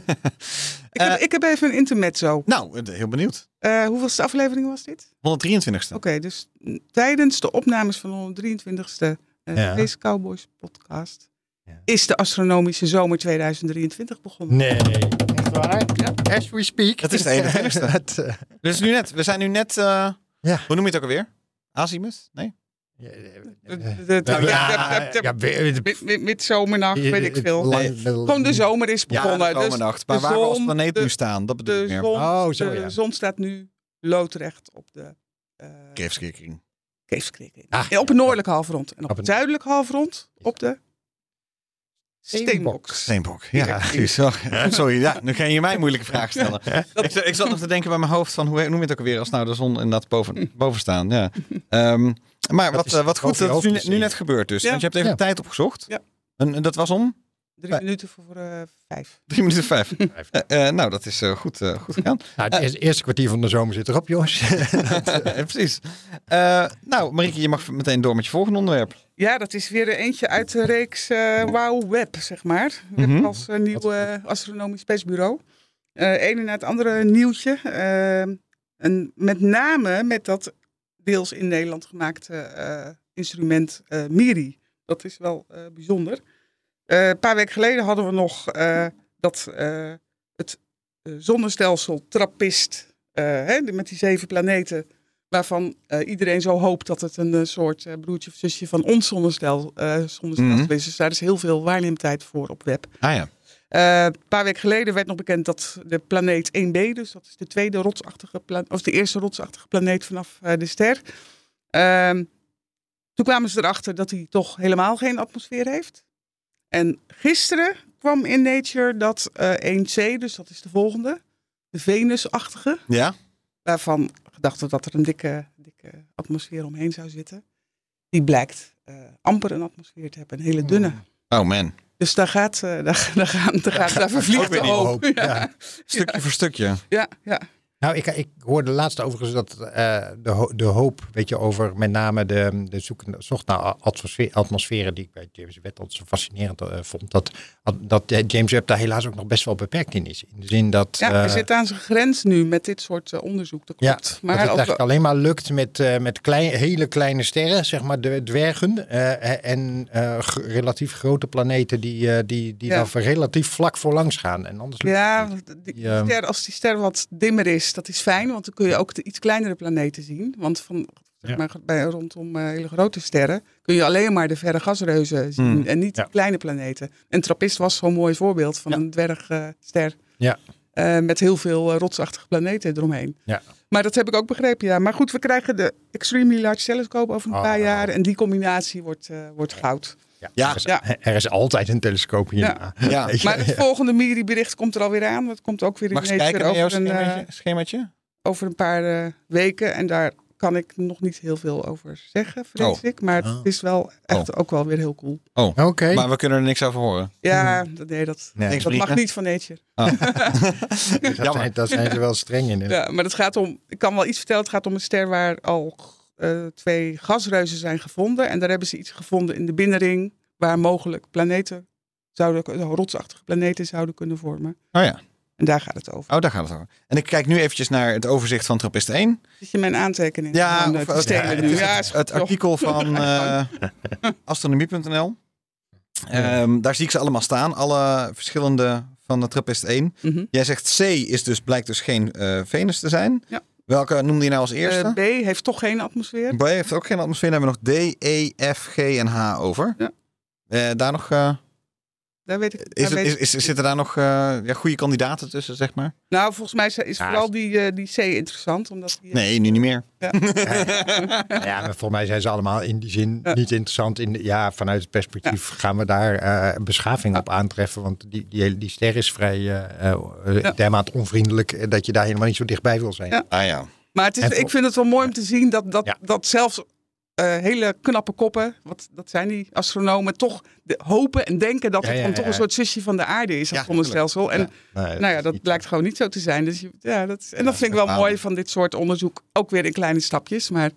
Ik heb, ik heb even een intermezzo. Nou, eh, heel benieuwd. Eh hoeveelste aflevering was dit? 123ste. Oké, dus tijdens de opnames van de 123ste eh Ja. Space Cowboys podcast Ja. is de astronomische zomer 2023 begonnen. Nee, echt waar? Ja. As we speak. Het is de 21ste. Het, eh, Dus nu net, we zijn nu net, eh, Ja. hoe noem je het ook alweer? Azimuth? Nee? eh, eh, Midzomernacht, weet ik veel. Gewoon de zomer is begonnen. Ja, de dus zomernacht. Maar waar we als planeet nu staan, dat bedoel de ik meer. Oh, zo, de ja. zon staat nu loodrecht op de uh, Keefskikking. Keefskrik. Ah. Op het noordelijke halfrond. En op het het- zuidelijke halfrond op de Steenbok. Steenbok. Ja, precies. Oh, Sorry, ja, nu ga je mij moeilijke vragen stellen. ik, zat- ik zat nog te denken bij mijn hoofd van, hoe noem je het ook alweer als nou de zon inderdaad boven, boven staan. Ja. Ehm, maar wat, eh, wat goed, dat is nu, net gebeurd dus. Ja. Want je hebt even Ja. tijd opgezocht. Ja. En, en dat was om Drie Nee. minuten voor eh, vijf. drie minuten vijf. Eh, eh, nou, dat is eh, goed, eh, goed gegaan. Nou, het eerste, eerste kwartier van de zomer zit erop, jongens. Eh, precies. Eh, nou, Marieke, je mag meteen door met je volgende onderwerp. Ja, dat is weer eentje uit de reeks eh Wow Web, zeg maar. Hebben als eh, nieuw eh, astronomisch spacebureau. Eh Ene na het andere nieuwtje. Eh, en met name met dat deels in Nederland gemaakte eh, instrument eh, MIRI. Dat is wel eh, bijzonder. Eh, een paar weken geleden hadden we nog eh, dat eh, het zonnestelsel Trappist, hè, met die zeven planeten, waarvan iedereen zo hoopt dat het een soort broertje of zusje van ons zonnestel, zonnestelsel Mhm. is. Dus daar is heel veel waarneemtijd voor op web. Ah ja. Een paar weken geleden werd nog bekend dat de planeet 1b, dus dat is de tweede rotsachtige planeet, of de eerste rotsachtige planeet vanaf de ster. Ehm, toen kwamen ze erachter dat hij toch helemaal geen atmosfeer heeft. En gisteren kwam in Nature dat eh 1c, dus dat is de volgende, de Venusachtige, Ja? waarvan gedacht wordt dat er een dikke, dikke atmosfeer omheen zou zitten. Die blijkt eh, amper een atmosfeer te hebben, een hele dunne. Oh man. Dus daar gaat, eh, daar, daar, gaan, daar, gaat, daar vervliegt de hoop. ja. Stukje voor stukje. ja, ja. Nou, ik, ik hoorde laatst overigens dat eh, de, ho- de hoop, weet je, over met name de, de zoek, zocht naar atmosfeer, atmosferen, die ik bij James Webb altijd zo fascinerend eh, vond, dat, dat James Webb daar helaas ook nog best wel beperkt in is. In de zin dat... ja hij eh, zit aan zijn grens nu met dit soort onderzoek. Dat Ja, klopt. dat maar het eigenlijk alleen maar lukt met, met klein, hele kleine sterren, zeg maar de dwergen. en relatief grote planeten die, die, die Ja. daar relatief vlak voor langs gaan. En anders die, die Ja. ster, als die ster wat dimmer is, dat is fijn, want dan kun je ook de iets kleinere planeten zien. Want van, zeg maar, bij, rondom eh, hele grote sterren kun je alleen maar de verre gasreuzen zien Hmm. en niet de kleine planeten. En Trappist was zo'n mooi voorbeeld van een dwergster. Ja. Eh, met heel veel eh, rotsachtige planeten eromheen. Ja. Maar dat heb ik ook begrepen, ja. Maar goed, we krijgen de Extremely Large Telescope over een Oh. paar jaar. En die combinatie wordt, wordt goud. Ja, Ja. Er, is, Ja. er is altijd een telescoop hierna. Ja. Maar het volgende MIRI-bericht komt er alweer aan. Dat komt ook weer in Mag ik kijken over een, eh, schemaatje? schemaatje? over een paar eh, weken. En daar kan ik nog niet heel veel over zeggen, vrees Oh. ik. Maar Oh. het is wel echt ook wel weer heel cool. Oké. Maar we kunnen er niks over horen. Ja, dat, nee, dat, Nee, dat mag niet van Nature. daar, Jammer. zijn, daar zijn ze wel streng in. hè. Ja, maar het gaat om, ik kan wel iets vertellen. Het gaat om een ster waar al eh, twee gasreuzen zijn gevonden. En daar hebben ze iets gevonden in de binnenring waar mogelijk planeten zouden, rotsachtige planeten zouden kunnen vormen. Oh ja. En daar gaat het over. Oh, daar gaat het over. En ik kijk nu eventjes naar het overzicht van Trappist 1. Zit je mijn aantekening Ja, aan, eh, of- het- nu? is Ja, het, het artikel van eh, astronomie.nl. Ehm, daar zie ik ze allemaal staan, alle verschillende van de Trappist 1. Mhm. Jij zegt C is dus, blijkt dus geen eh, Venus te zijn. Ja. Welke noemde je nou als Eh, eerste? B heeft toch geen atmosfeer. B heeft ook geen atmosfeer. Dan hebben we nog D, E, F, G en H over. Ja. Eh, daar nog, eh, Daar weet ik, is daar het, weet is, ik- is, zitten daar nog eh, ja, goede kandidaten tussen, zeg maar? Nou, volgens mij is- Ja, vooral die, eh, die C interessant. Omdat die, Nee, nu niet meer. Ja. Ja, maar volgens mij zijn ze allemaal in die zin Ja. niet interessant. In de, ja, vanuit het perspectief gaan we daar eh, een beschaving op aantreffen. Want die, die, hele- die ster is vrij eh eh, Ja. dermate onvriendelijk eh, dat je daar helemaal niet zo dichtbij wil zijn. Ja. Ah ja. Maar het is, voor- ik vind het wel mooi om te zien dat, dat, Ja. dat zelfs eh, hele knappe koppen. Wat, dat zijn die astronomen. Toch de, hopen en denken dat Ja, het ja, dan toch ja. een soort zusje van de aarde is, dat zonnestelsel. En nou ja, dat blijkt gewoon niet zo te zijn. Dus ja, dat, en dat vind ik wel mooi van dit soort onderzoek. Ook weer in kleine stapjes. Maar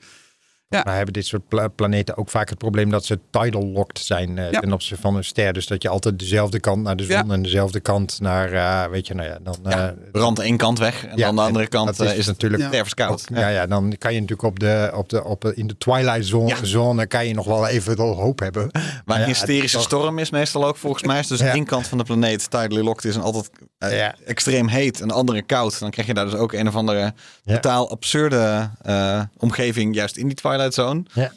Maar hebben dit soort pla- planeten ook vaak het probleem dat ze tidal locked zijn eh, Ja. ten opzichte van een ster. Dus dat je altijd dezelfde kant naar de zon Ja. en dezelfde kant naar, eh, weet je, nou ja, dan... eh, Brand één kant weg en Ja, dan de andere kant is eh, is natuurlijk- stervenskoud. ja. ja, dan kan je natuurlijk op de, op de, op de, in de twilight zone, Ja. zone kan je nog wel even wel hoop hebben. Maar Maar een ja, hysterische toch- storm is meestal ook volgens mij. Is dus Ja. één kant van de planeet tidally locked is en altijd Ja. extreem heet en de andere koud. Dan krijg je daar dus ook een of andere Ja. totaal absurde eh, omgeving juist in die twilight zone. Ja,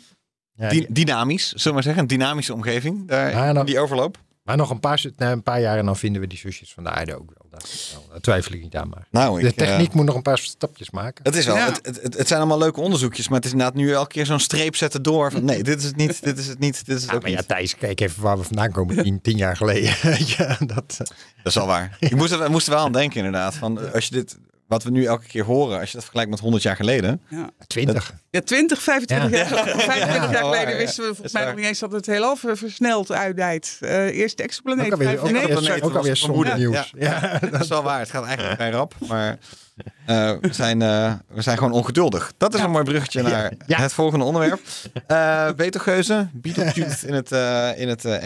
Di- dynamisch, zullen we maar zeggen. Een dynamische omgeving. Daar, die overloop. Maar nog een paar, na een paar jaar en dan vinden we die zusjes van de aarde ook wel. Dat, is wel- daar twijfel ik niet aan. Maar Nou, de ik, eh, techniek moet nog een paar stapjes maken. Het is wel, Ja. het, het, het, zijn allemaal leuke onderzoekjes, maar het is inderdaad nu elke keer zo'n streep zetten door. Van, nee, dit is het niet, dit is het niet, dit is het Ja, ook maar ja. Thijs, kijk even waar we vandaan komen. Tien, tien jaar geleden. ja, dat, Dat is wel waar. Ik moest er, moest er wel aan denken inderdaad. Van, eh, als je dit, wat we nu elke keer horen, als je dat vergelijkt met 100 jaar geleden. ja. twintig. Ja, 20, 25 Ja. jaar, 25 jaar geleden wisten we volgens mij nog niet eens dat het heelal ver- versneld uitdijt. Eh eerst de exoplaneet. Ook alweer, ook 95. alweer, ook alweer nieuws. Ja. Dat is wel waar. Het gaat eigenlijk vrij rap. Maar eh, we, zijn, eh, we zijn gewoon ongeduldig. Dat is een mooi bruggetje naar Ja. het volgende onderwerp. Eh Betelgeuze, in het, in het eh,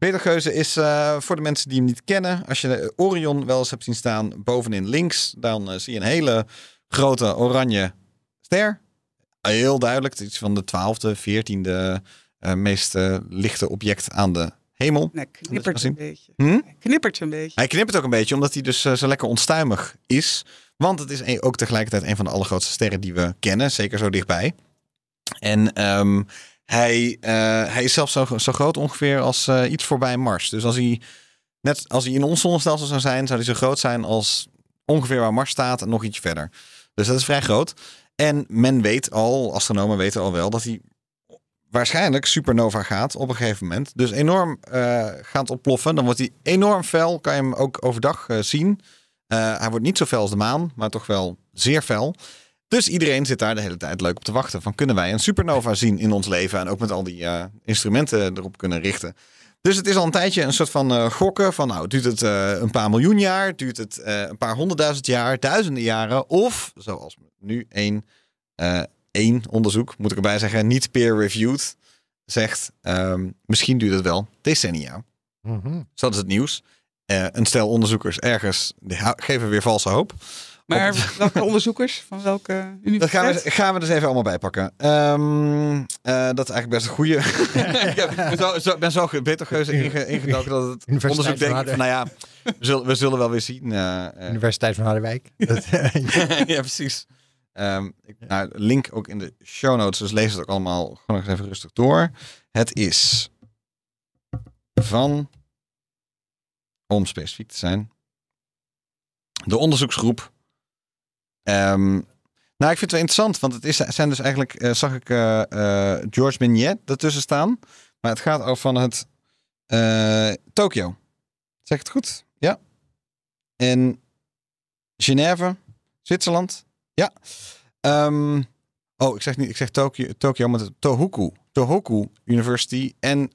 Engels. Betelgeuze is eh, voor de mensen die hem niet kennen. Als je Orion wel eens hebt zien staan bovenin links. Dan eh, zie je een hele grote oranje ster. Heel duidelijk. Het is van de twaalfde, veertiende eh, meest lichte object aan de hemel. Nee, knippert een beetje. Hm? Hij Knippert een beetje. Hij knippert ook een beetje, omdat hij dus zo lekker onstuimig is. Want het is ook tegelijkertijd een van de allergrootste sterren die we kennen. Zeker zo dichtbij. En ehm, hij, eh, hij is zelfs zo, zo groot ongeveer als eh, iets voorbij Mars. Dus als hij, net als hij in ons zonnestelsel zou zijn, zou hij zo groot zijn als ongeveer waar Mars staat en nog iets verder. Dus dat is vrij groot. En men weet al, astronomen weten al wel, dat hij waarschijnlijk supernova gaat op een gegeven moment. Dus enorm eh, gaat ontploffen. Dan wordt hij enorm fel. Kan je hem ook overdag zien. Hij wordt niet zo fel als de maan, maar toch wel zeer fel. Dus iedereen zit daar de hele tijd leuk op te wachten. Van kunnen wij een supernova zien in ons leven? En ook met al die eh, instrumenten erop kunnen richten. Dus het is al een tijdje een soort van eh, gokken. Van nou, duurt het eh, een paar miljoen jaar? Duurt het een paar honderdduizend jaar? Duizenden jaren? Of, zoals nu één, één onderzoek, moet ik erbij zeggen, niet peer-reviewed, zegt ehm, misschien duurt het wel decennia. Mhm. Dus dat is het nieuws. Een stel onderzoekers ergens die geven weer valse hoop. Maar welke onderzoekers? Van welke Dat gaan universiteit? we, gaan we dus even allemaal bijpakken. Ehm, eh, dat is eigenlijk best een goede. ik heb- ben zo, zo, ben zo ge- betergeuze inge, ingedoken dat het Universiteit onderzoek van denkt Harderwijk. van, nou ja, we zullen, we zullen wel weer zien. eh, eh, Universiteit van Harderwijk. Dat, ja, precies. Ehm, ik, nou, link ook in de show notes, dus lees het ook allemaal gewoon nog even rustig door. Het is van, om specifiek te zijn, de onderzoeksgroep. Ehm, nou, ik vind het wel interessant, want het is, zijn dus eigenlijk, eh, zag ik eh, eh, George Mignet ertussen staan. Maar het gaat over van het Tokio. Zeg het goed? Ja. En Genève, Zwitserland. Ja. Ehm, oh, ik zeg niet, ik zeg Tokio, Tokio maar het Tohoku. Tohoku University en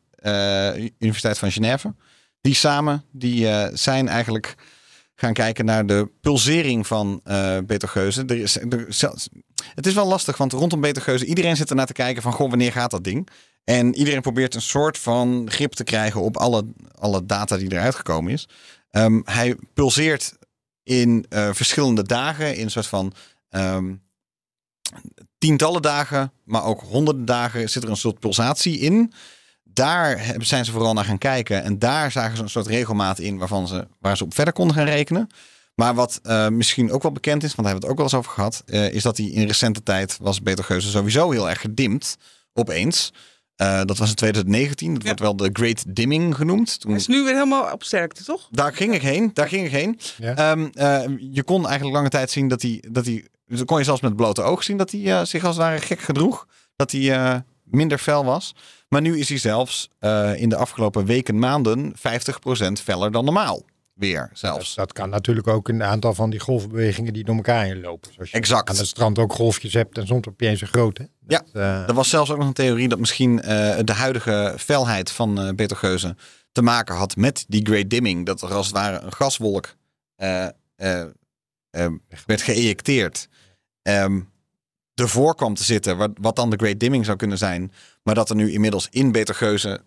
Universiteit van Genève. Die samen, die zijn eigenlijk gaan kijken naar de pulsering van Betelgeuze. Er is, het is wel lastig, want rondom Betelgeuze, iedereen zit ernaar te kijken van, wanneer gaat dat ding? En iedereen probeert een soort van grip te krijgen op alle, alle data die eruit gekomen is. Ehm, hij pulseert in eh, verschillende dagen, in een soort van ehm, tientallen dagen, maar ook honderden dagen zit er een soort pulsatie in. Daar hebben- zijn ze vooral naar gaan kijken en daar zagen ze een soort regelmaat in waarvan ze, waar ze op verder konden gaan rekenen. Maar wat eh, misschien ook wel bekend is, want daar hebben we het ook wel eens over gehad, eh, is dat die in recente tijd was Betelgeuse sowieso heel erg gedimd, opeens. Eh, dat was in 2019, dat Ja. wordt wel de Great Dimming genoemd. Toen Hij is nu weer helemaal op sterkte, toch? daar ging ik heen. Daar ging ik heen. Ja. Ehm, eh, je kon eigenlijk lange tijd zien dat hij. Dat hij dus dan kon je zelfs met blote oog zien dat hij zich als het ware gek gedroeg. Dat hij eh, minder fel was. Maar nu is hij zelfs eh, in de afgelopen weken, maanden 50% feller dan normaal. weer zelfs. Dus dat kan natuurlijk ook een aantal van die golfbewegingen die door elkaar heen lopen. Zoals je Exact. aan het strand ook golfjes hebt en soms heb je eens een grote. Ja. Dat, eh, Er was zelfs ook nog een theorie dat misschien eh, de huidige felheid van eh Betelgeuze te maken had met die great dimming. Dat er als het ware een gaswolk werd geëjecteerd. Ehm ervoor kwam te zitten, wat, wat dan de great dimming zou kunnen zijn. Maar dat er nu inmiddels in Betelgeuze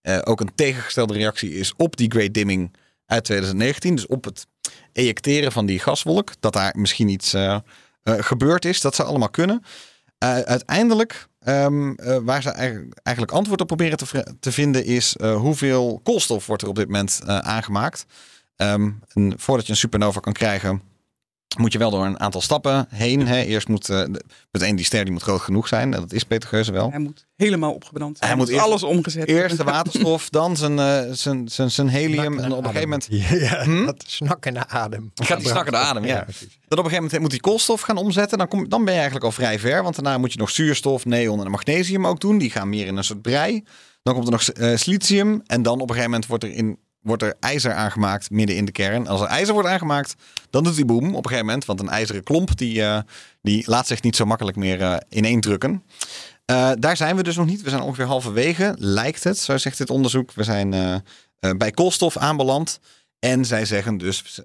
eh, ook een tegengestelde reactie is op die great dimming uit 2019. Dus op het ejecteren van die gaswolk. Dat daar misschien iets eh, eh, gebeurd is. Dat zou allemaal kunnen. Uh, uiteindelijk, uh, waar ze eigenlijk, antwoord op proberen te, te vinden, is uh, hoeveel koolstof wordt er op dit moment aangemaakt. En voordat je een supernova kan krijgen, moet je wel door een aantal stappen heen. Hè. Eerst moet meteen die ster die moet groot genoeg zijn. En dat is Peter Geuze wel. Hij moet helemaal opgebrand zijn. Hij moet eerst, alles omgezet Eerst de waterstof, dan zijn, uh, zijn, zijn, zijn helium. En op een gegeven moment. Ja, hm? dat snakken naar adem. Gaat die snakken naar adem, ja. ja dan op een gegeven moment moet hij koolstof gaan omzetten. Dan, kom, dan ben je eigenlijk al vrij ver. Want daarna moet je nog zuurstof, neon en magnesium ook doen. Die gaan meer in een soort brei. Dan komt er nog uh, silicium. En dan op een gegeven moment wordt er in wordt er ijzer aangemaakt midden in de kern. Als er ijzer wordt aangemaakt, dan doet die boom op een gegeven moment. Want een ijzeren klomp, die, uh, die laat zich niet zo makkelijk meer uh, ineendrukken. Uh, daar zijn we dus nog niet. We zijn ongeveer halverwege, lijkt het, zo zegt dit onderzoek. We zijn bij koolstof aanbeland. En zij zeggen dus,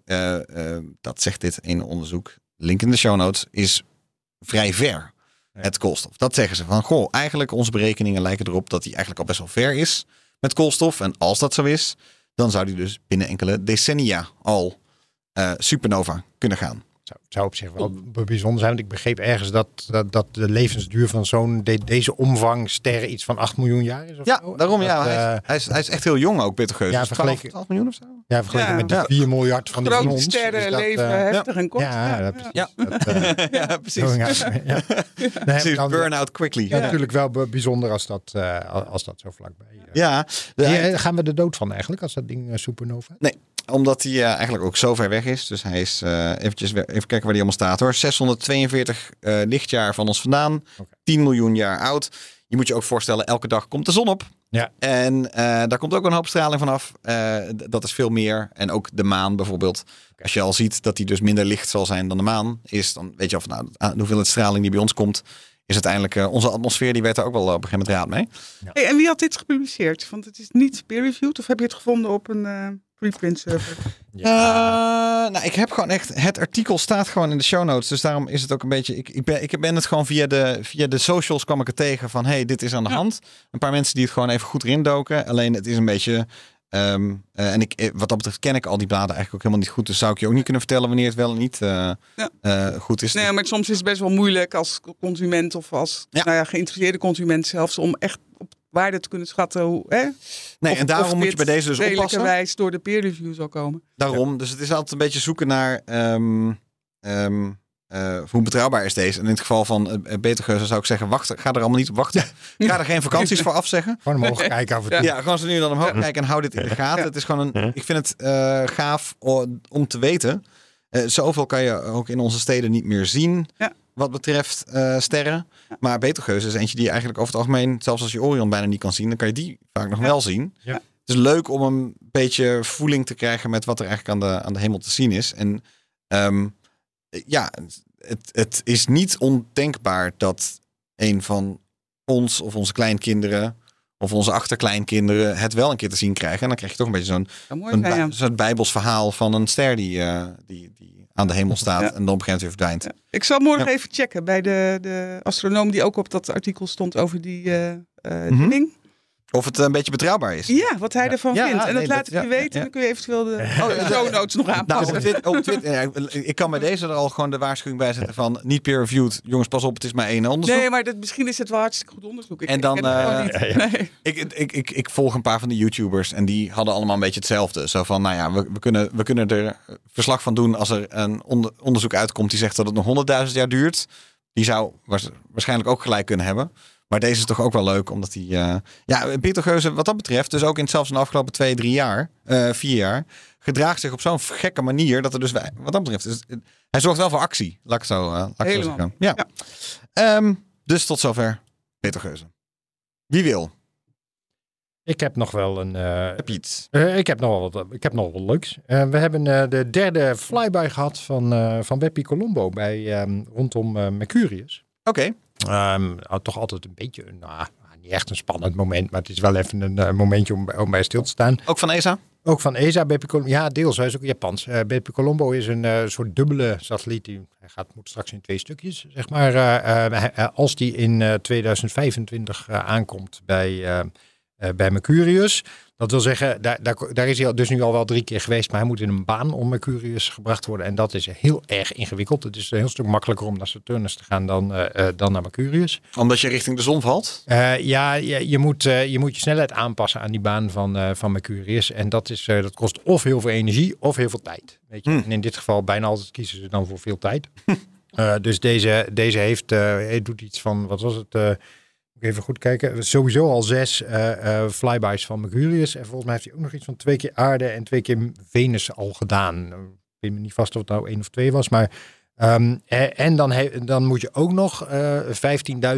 dat zegt dit ene onderzoek, link in de show notes, is vrij ver. Het koolstof. Dat zeggen ze van, goh, eigenlijk onze berekeningen lijken erop dat die eigenlijk al best wel ver is met koolstof. En als dat zo is, dan zou die dus binnen enkele decennia al uh, supernova kunnen gaan. Zou, zou op zich wel bijzonder zijn, want ik begreep ergens dat, dat, dat de levensduur van zo'n de, deze omvang sterren iets van 8 miljoen jaar is. Of ja, zo? daarom dat, ja. Uh, hij, is, hij, is, hij is echt heel jong ook, Peter Geus. Ja, Dus 12, vergeleken- 12 miljoen of zo? ja, vergeleken Ja. met de Ja. 4 miljard van die van Grote ons. sterren is dat, leven eh, heftig en kort. ja, Ja, dat, Ja. dat, eh, precies. ja. Nee, Precies, dan- burn out quickly. ja, natuurlijk wel bijzonder als dat, eh, als dat zo vlakbij is. Ja, de- gaan we de dood van eigenlijk als dat ding eh, supernova? Omdat hij eh, eigenlijk ook zo ver weg is. Dus hij is eh, eventjes even kijken waar hij allemaal staat hoor. 642 eh, lichtjaar van ons vandaan. Oké. 10 miljoen jaar oud. Je moet je ook voorstellen, elke dag komt de zon op. Ja. En eh, daar komt ook een hoop straling vanaf. Eh d- dat is veel meer. En ook de maan bijvoorbeeld. Als je al ziet dat die dus minder licht zal zijn dan de maan is, dan weet je al van nou, de hoeveelheid straling die bij ons komt, is uiteindelijk onze atmosfeer, die weet er ook wel op een gegeven moment raad mee. Hey, en wie had dit gepubliceerd? Want het is niet peer-reviewed. Of heb je het gevonden op een eh, preprint server? Eh, nou, ik heb gewoon echt. Het artikel staat gewoon in de show notes. Dus daarom is het ook een beetje. Ik, ik, ben, ik ben het gewoon via de, via de socials kwam ik er tegen van. hey, dit is aan de Ja. hand. Een paar mensen die het gewoon even goed erin doken. Alleen het is een beetje. ehm, eh, en ik, eh, wat dat betreft ken ik al die bladen eigenlijk ook helemaal niet goed. Dus zou ik je ook niet kunnen vertellen wanneer het wel en niet eh, Ja. eh, goed is. Nee, maar soms is het best wel moeilijk als consument of als Ja. nou ja, geïnteresseerde consument zelfs om echt op waarde te kunnen schatten. Hoe, hè? nee, Of- en daarom moet je bij deze dus oppassen. redelijkerwijs door de peer review zal komen. Daarom. Dus het is altijd een beetje zoeken naar ehm, ehm, eh, hoe betrouwbaar is deze. En in het geval van uh, Betergeuze zou ik zeggen, wacht, ga er allemaal niet op wachten. Ga er geen vakanties voor afzeggen. Gewoon omhoog kijken af en toe. Ja, gewoon zo nu dan omhoog kijken en hou dit in de gaten. Het is gewoon een, ik vind het eh, gaaf om te weten. Eh, zoveel kan je ook in onze steden niet meer zien. Ja. Wat betreft eh, sterren. Maar Betelgeuse is eentje die je eigenlijk over het algemeen, zelfs als je Orion bijna niet kan zien, dan kan je die vaak nog wel zien. Ja. Het is leuk om een beetje voeling te krijgen met wat er eigenlijk aan de, aan de hemel te zien is. En ehm, ja, het, het is niet ondenkbaar dat een van ons of onze kleinkinderen of onze achterkleinkinderen het wel een keer te zien krijgen. En dan krijg je toch een beetje zo'n bij- zo'n bijbels verhaal van een ster die, eh, die, die aan de hemel staat Ja. en dan op een weer verdwijnt. Ja. Ik zal morgen even checken bij de, de astronoom die ook op dat artikel stond over die eh eh, Mhm. ding. Of het een beetje betrouwbaar is. Ja, wat hij ervan Ja, vindt. ja, en dat laat dat- ik je ja, weten. ja. Dan kun je eventueel de show notes nog Nou, aanpassen. op Twitter, op Twitter, ik kan bij deze er al gewoon de waarschuwing bij zetten van niet peer-reviewed. Jongens, pas op, het is maar één onderzoek. Nee, maar dat, misschien is het wel hartstikke goed onderzoek. Ik, En dan, ik eh. Nee. Ik, ik, ik, ik volg een paar van de YouTubers en die hadden allemaal een beetje hetzelfde. Zo van, nou ja, we, we, kunnen, we kunnen er verslag van doen als er een onder- onderzoek uitkomt die zegt dat het nog 100.000 jaar duurt. Die zou waars- waarschijnlijk ook gelijk kunnen hebben. Maar deze is toch ook wel leuk, omdat die... eh ja, Pieter Geuze, wat dat betreft, dus ook in zelfs in de afgelopen twee, drie jaar, eh, vier jaar, gedraagt zich op zo'n gekke manier dat er dus, wat dat betreft, dus, hij zorgt wel voor actie. Laat ik zo, eh, laat ik het zo Helemaal. zeggen. Ja. Ja. Ehm, dus tot zover Peter Geuze. Wie wil? Ik heb nog wel een. eh, Heb je iets? eh, ik heb nog wel wat, ik heb nog wel wat leuks. We hebben eh, de derde flyby gehad van, eh van Beppie Colombo bij, ehm, rondom eh, Mercurius. Oké. Nou, toch altijd een beetje, nou, niet echt een spannend moment, maar het is wel even een eh, momentje om, om bij stil te staan. Ook van ESA? Ook van ESA, Colombo. Ja, deels. Hij is ook Japans. Eh Bepi Colombo is een eh, soort dubbele satelliet. Die, hij gaat, moet straks in twee stukjes, zeg maar. als die in eh, 2025 eh, aankomt bij, bij Mercurius. Dat wil zeggen, daar, daar, daar is hij dus nu al wel drie keer geweest. Maar hij moet in een baan om Mercurius gebracht worden. En dat is heel erg ingewikkeld. Het is een heel stuk makkelijker om naar Saturnus te gaan dan, eh, eh, dan naar Mercurius. Omdat je richting de zon valt? Eh, ja, je, je, moet, eh, je moet je snelheid aanpassen aan die baan van, eh, van Mercurius. En dat, is, eh, dat kost of heel veel energie of heel veel tijd. Weet je? Hmm. En in dit geval bijna altijd kiezen ze dan voor veel tijd. Eh, dus deze, deze heeft, eh, doet iets van, wat was het? Even goed kijken. Sowieso al zes eh, eh, flybys van Mercurius. En volgens mij heeft hij ook nog iets van twee keer aarde en twee keer Venus al gedaan. Ik weet me niet vast of het nou één of twee was, maar... Ehm, eh, en dan, dan moet je ook nog eh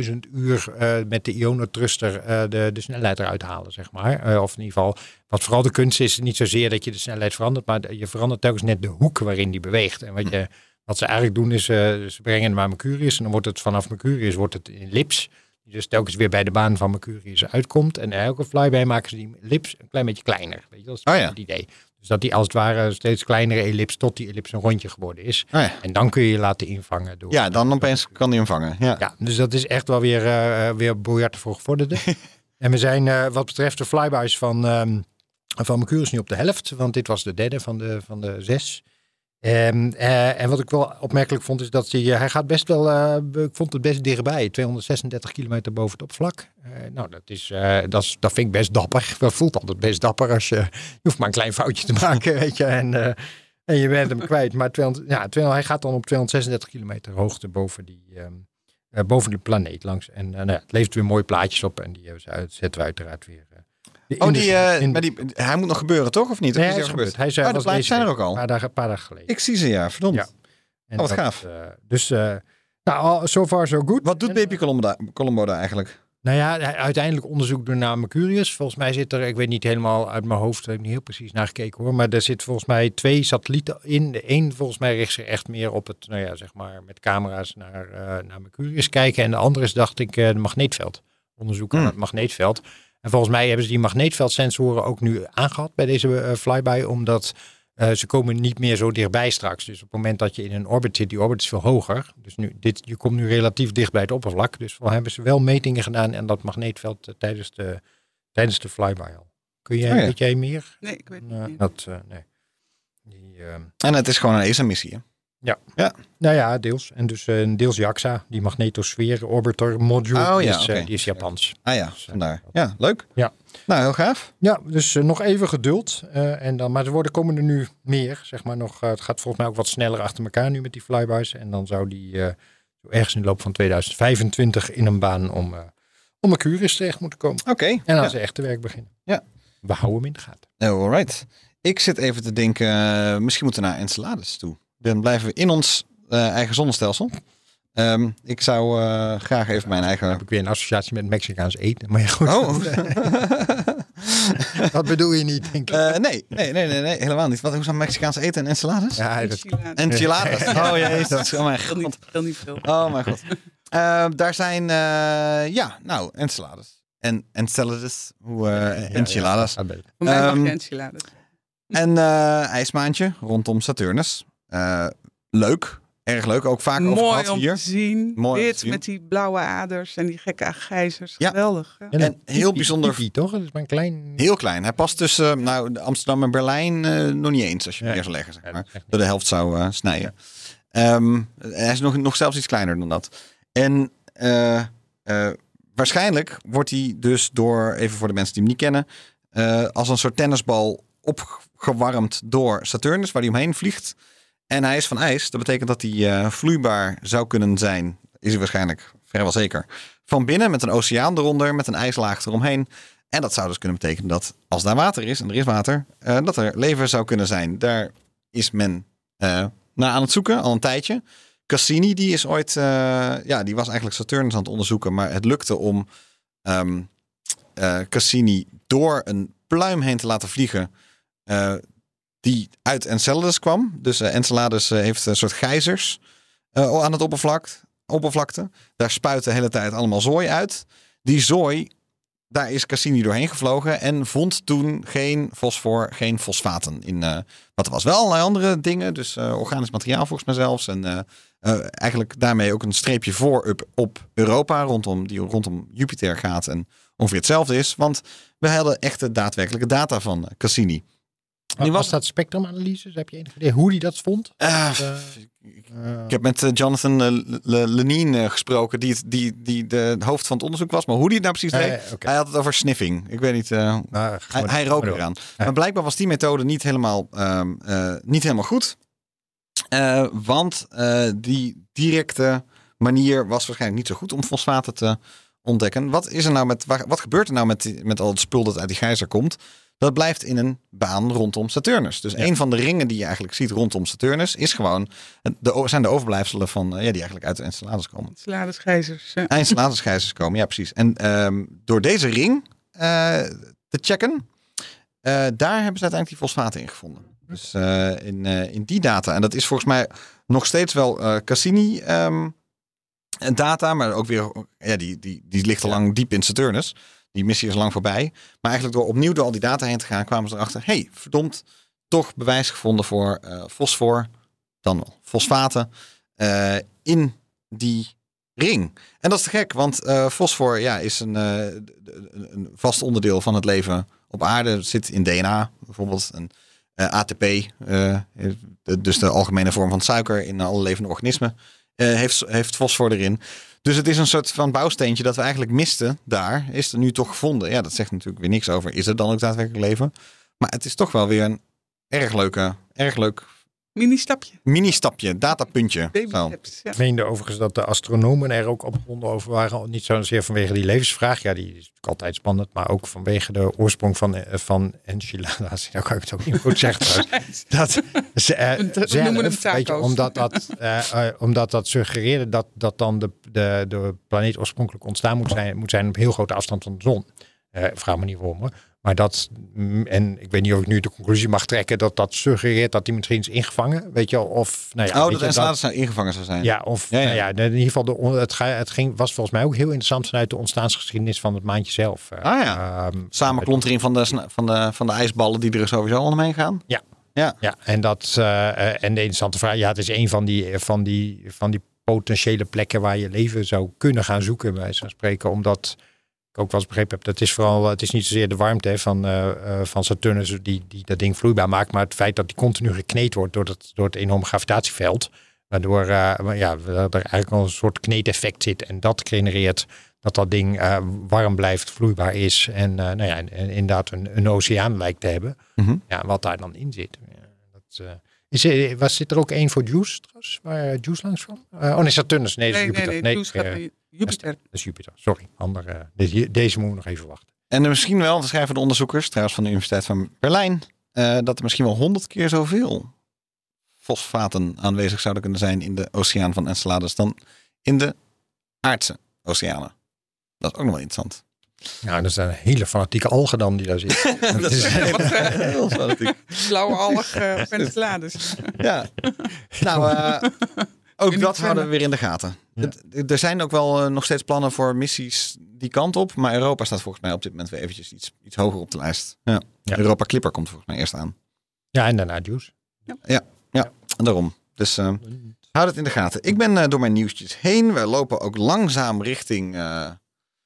15.000 uur met de ionotruster de, de snelheid eruit halen, zeg maar. Of in ieder geval, wat vooral de kunst is, niet zozeer dat je de snelheid verandert, maar je verandert telkens net de hoek waarin die beweegt. En wat, je, wat ze eigenlijk doen is, ze brengen naar Mercurius en dan wordt het vanaf Mercurius wordt het in lips. Die dus telkens weer bij de baan van Mercurius uitkomt. En elke flyby maken ze die lips een klein beetje kleiner. Weet je, dat is Oh ja. het idee. Dus dat die als het ware steeds kleinere ellips tot die ellips een rondje geworden is. Oh ja. En dan kun je je laten invangen door. Ja, dan opeens kan die hem vangen. Ja. Ja, dus dat is echt wel weer, eh, weer biljarten voor gevorderde. en we zijn eh, wat betreft de flybys van, ehm van Mercurius nu op de helft. Want dit was de derde van de, van de zes. Ehm, eh, en wat ik wel opmerkelijk vond is dat hij, hij gaat best wel, eh, ik vond het best dichtbij. 236 kilometer boven het oppervlak. Eh, nou, dat, is, dat, is, dat vind ik best dapper. Dat voelt altijd best dapper als je, hoeft maar een klein foutje te maken, weet je. En, en je bent hem kwijt. Maar 200, ja, 200, hij gaat dan op 236 kilometer hoogte boven die, ehm, eh, boven de planeet langs. En nou het levert weer mooie plaatjes op. En die zetten we uiteraard weer. Eh, Oh, die, eh, in- maar die, hij moet nog gebeuren, toch? Of niet? Of Nee, is hij is gebeurd. Hij is, eh, Oh, de was plaatjes deze zijn er ook al. Een paar dagen, een paar dagen geleden. Ik zie ze, ja. Verdomd. Ja. En Oh, wat dat, gaaf. eh, dus, eh nou, so far so good. Wat doet En, BP Colombo daar, eigenlijk? Nou ja, uiteindelijk onderzoek door naar Mercurius. Volgens mij zit er, ik weet niet helemaal uit mijn hoofd, ik heb niet heel precies naar gekeken hoor. Maar er zit volgens mij twee satellieten in. De een volgens mij richt zich echt meer op het, nou ja, zeg maar, met camera's naar, eh, naar Mercurius kijken. En de andere is, dacht ik, eh, de magneetveld. Onderzoek aan Hmm. het magneetveld. En volgens mij hebben ze die magneetveldsensoren ook nu aangehad bij deze eh, flyby, omdat eh, ze komen niet meer zo dichtbij straks. Dus op het moment dat je in een orbit zit, die orbit is veel hoger. Dus nu, dit, je komt nu relatief dicht bij het oppervlak. Dus wel hebben ze wel metingen gedaan en dat magneetveld eh, tijdens, de, tijdens de flyby al. Kun jij, Oh ja. weet jij meer? Nee, ik weet het Eh, niet. dat, eh, nee. Die, En het is gewoon een ESA-missie. Hè? nou ja, deels. En dus eh, deels JAXA, die magnetosfeer orbiter module, Oh ja, is, eh, die is Japans. Ah ja, vandaar. Ja, leuk. Ja. Nou, heel gaaf. Ja, dus eh, nog even geduld. eh, en dan, maar er worden komen er nu meer, zeg maar nog. eh, het gaat volgens mij ook wat sneller achter elkaar nu met die flybys. En dan zou die eh, zo ergens in de loop van 2025 in een baan om, eh om Mercurius terecht moeten komen. Oké. En dan Ja. ze echt te werk beginnen. Ja. We houden hem in de gaten. Alright. Ik zit even te denken, eh, misschien moeten we naar Enceladus toe. Dan blijven we in ons eh, eigen zonnestelsel. Ehm, ik zou eh, graag even mijn Dan eigen... heb ik weer een associatie met Mexicaans eten. Maar ja, goed. Oh. dat bedoel je niet, denk ik. Eh, nee, nee, nee, nee, nee, helemaal niet. Wat, hoe zou Mexicaans eten en Enceladus? ja, dat, Enchiladas. Enchiladas. Oh jezus, dat is oh mijn Heel god. niet, heel niet veel. Oh mijn god. Eh, daar zijn, eh, ja, nou. En Enceladus, hoe, eh Enchiladas. Voor mij mag Ehm, je enchiladas. En eh ijsmaantje rondom Saturnus. Eh, leuk, erg leuk. Ook vaak over Mooi gehad om hier. te zien. Mooi om te Wit zien. met die blauwe aders en die gekke gijzers. Ja. Geweldig. Ja. En, heel bijzonder- toch? Dat is maar een klein... Heel klein. Hij past tussen nou, Amsterdam en Berlijn eh, nog niet eens, als je hem Ja. neer zou leggen. Zeg maar. Door de helft zou eh, snijden. Ehm, hij is nog, nog zelfs iets kleiner dan dat. En eh, eh, waarschijnlijk wordt hij dus door, even voor de mensen die hem niet kennen, eh, als een soort tennisbal opgewarmd door Saturnus, waar hij omheen vliegt. En hij is van ijs. Dat betekent dat hij eh, vloeibaar zou kunnen zijn. Is hij waarschijnlijk vrijwel zeker. Van binnen met een oceaan eronder, met een ijslaag eromheen. En dat zou dus kunnen betekenen dat als daar water is, en er is water, eh, dat er leven zou kunnen zijn. Daar is men eh, naar aan het zoeken, al een tijdje. Cassini, die is ooit, ja, die was eigenlijk Saturnus aan het onderzoeken, maar het lukte om ehm, eh, Cassini door een pluim heen te laten vliegen. Die uit Enceladus kwam. Dus eh, Enceladus eh, heeft een soort gijzers eh, aan het oppervlak, oppervlakte. Daar spuit de hele tijd allemaal zooi uit. Die zooi, daar is Cassini doorheen gevlogen en vond toen geen fosfor, geen fosfaten in. wat er was wel allerlei andere dingen, dus organisch materiaal volgens mij zelfs. En eigenlijk daarmee ook een streepje voor op, op Europa, rondom, die rondom Jupiter gaat en ongeveer hetzelfde is. Want we hadden echte daadwerkelijke data van Cassini. Nu was- dat spectrumanalyse? Heb je enig idee hoe die dat vond? Eh, Eh, ik heb met eh, Jonathan eh, Le- Lenine eh, gesproken, die, het, die, die de hoofd van het onderzoek was. Maar hoe die het nou precies Eh, deed, hij had het over sniffing. Ik weet niet, eh, nou, hij, hij rook eraan. Maar blijkbaar was die methode niet helemaal, ehm, eh, niet helemaal goed. Eh, want eh, die directe manier was waarschijnlijk niet zo goed om fosfaten te ontdekken. Wat, is er nou met, wat gebeurt er nou met, die- met al het spul dat uit die gijzer komt? Dat blijft in een baan rondom Saturnus. Dus een van de ringen die je eigenlijk ziet rondom Saturnus is gewoon, de, zijn de overblijfselen van, eh, ja, die eigenlijk uit de Enceladus komen. Salades gijzers. Ja. Eindslatersgijzers komen, ja precies. En ehm, door deze ring eh, te checken, eh, daar hebben ze uiteindelijk die fosfaten in gevonden. Dus eh, in, eh, in die data. En dat is volgens mij nog steeds wel eh, Cassini ehm, data, maar ook weer, ja, die, die, die ligt al lang diep in Saturnus. Die missie is lang voorbij. Maar eigenlijk door opnieuw door al die data heen te gaan, kwamen ze erachter, hey, verdomd, toch bewijs gevonden voor eh, fosfor, dan wel fosfaten, eh, in die ring. En dat is te gek, want eh, fosfor ja, is een, een vast onderdeel van het leven op aarde. Het zit in DNA bijvoorbeeld. En, ATP, dus de algemene vorm van suiker in alle levende organismen, heeft, heeft fosfor erin. Dus het is een soort van bouwsteentje dat we eigenlijk misten daar. Is er nu toch gevonden. Ja, dat zegt natuurlijk weer niks over. Is het dan ook daadwerkelijk leven? Maar het is toch wel weer een erg leuke, erg leuk Mini-stapje. mini-stapje, datapuntje. Zo. steps. Ja. Ik meende overigens dat de astronomen er ook opgewonden over waren. Niet zozeer vanwege die levensvraag. Ja, die is natuurlijk altijd spannend. Maar ook vanwege de oorsprong van, eh, van enchiladas. Nou kan ik het ook niet goed zeggen trouwens. Dat, ze, eh, We zelf, noemen hem weet je, taco's. omdat, dat, eh, omdat dat suggereerde dat, dat dan de, de, de planeet oorspronkelijk ontstaan moet zijn, moet zijn op heel grote afstand van de zon. Eh, vraag me niet waarom hoor. Maar dat, en ik weet niet of ik nu de conclusie mag trekken dat dat suggereert dat die misschien is ingevangen. Weet je, wel, of nou ja, Oh, dat Enceladus nou ingevangen zou zijn. ja, of Ja, ja. Nou ja, in ieder geval, de, het, het ging, was volgens mij ook heel interessant vanuit de ontstaansgeschiedenis van het maandje zelf. Eh, Ah ja. ehm, Samenklontering van de, van, de, van de ijsballen die er sowieso omheen gaan. Ja. Ja. Ja, en, dat, eh, eh, en de interessante vraag, ja, het is een van die, van, die, van die potentiële plekken waar je leven zou kunnen gaan zoeken, bij wijze van spreken. Omdat ik ook wel eens begrepen heb, dat is vooral, het is niet zozeer de warmte van, eh, eh, van Saturnus die, die dat ding vloeibaar maakt, maar het feit dat die continu gekneed wordt door het, door het enorme gravitatieveld. Waardoor maar ja, er eigenlijk al een soort kneedeffect zit en dat genereert dat dat ding warm blijft, vloeibaar is en, nou ja, en, en inderdaad een, een oceaan lijkt te hebben. Mhm. Ja, wat daar dan in zit. Ja, dat, is was, zit er ook één voor Juice trouwens? Waar eh, Juice langs kwam? Eh, oh nee, Saturnus. Nee, dat is Nee, nee, Jupiter. nee. Eh, Jupiter. dat is Jupiter. Sorry. Andere, deze, deze moeten we nog even wachten. En er misschien wel, dat schrijven de onderzoekers, trouwens van de Universiteit van Berlijn, eh, dat er misschien wel honderd keer zoveel fosfaten aanwezig zouden kunnen zijn in de oceaan van Enceladus dan in de aardse oceanen. Dat is ook nog wel interessant. Nou, dat zijn hele fanatieke algen dan die daar zitten. dat is, Heel fanatiek. Blauwe alg uh, Enceladus. Ja. Nou, eh, ook dat houden we weer in de gaten. Ja. Het- er zijn ook wel eh, nog steeds plannen voor missies die kant op. Maar Europa staat volgens mij op dit moment weer eventjes iets, iets hoger op de lijst. Ja. Ja. Europa Clipper komt volgens mij eerst aan. Ja, en daarna Juice. En daarom. Dus eh, houd het in de gaten. Ik ben eh, door mijn nieuwtjes heen. We lopen ook langzaam richting eh,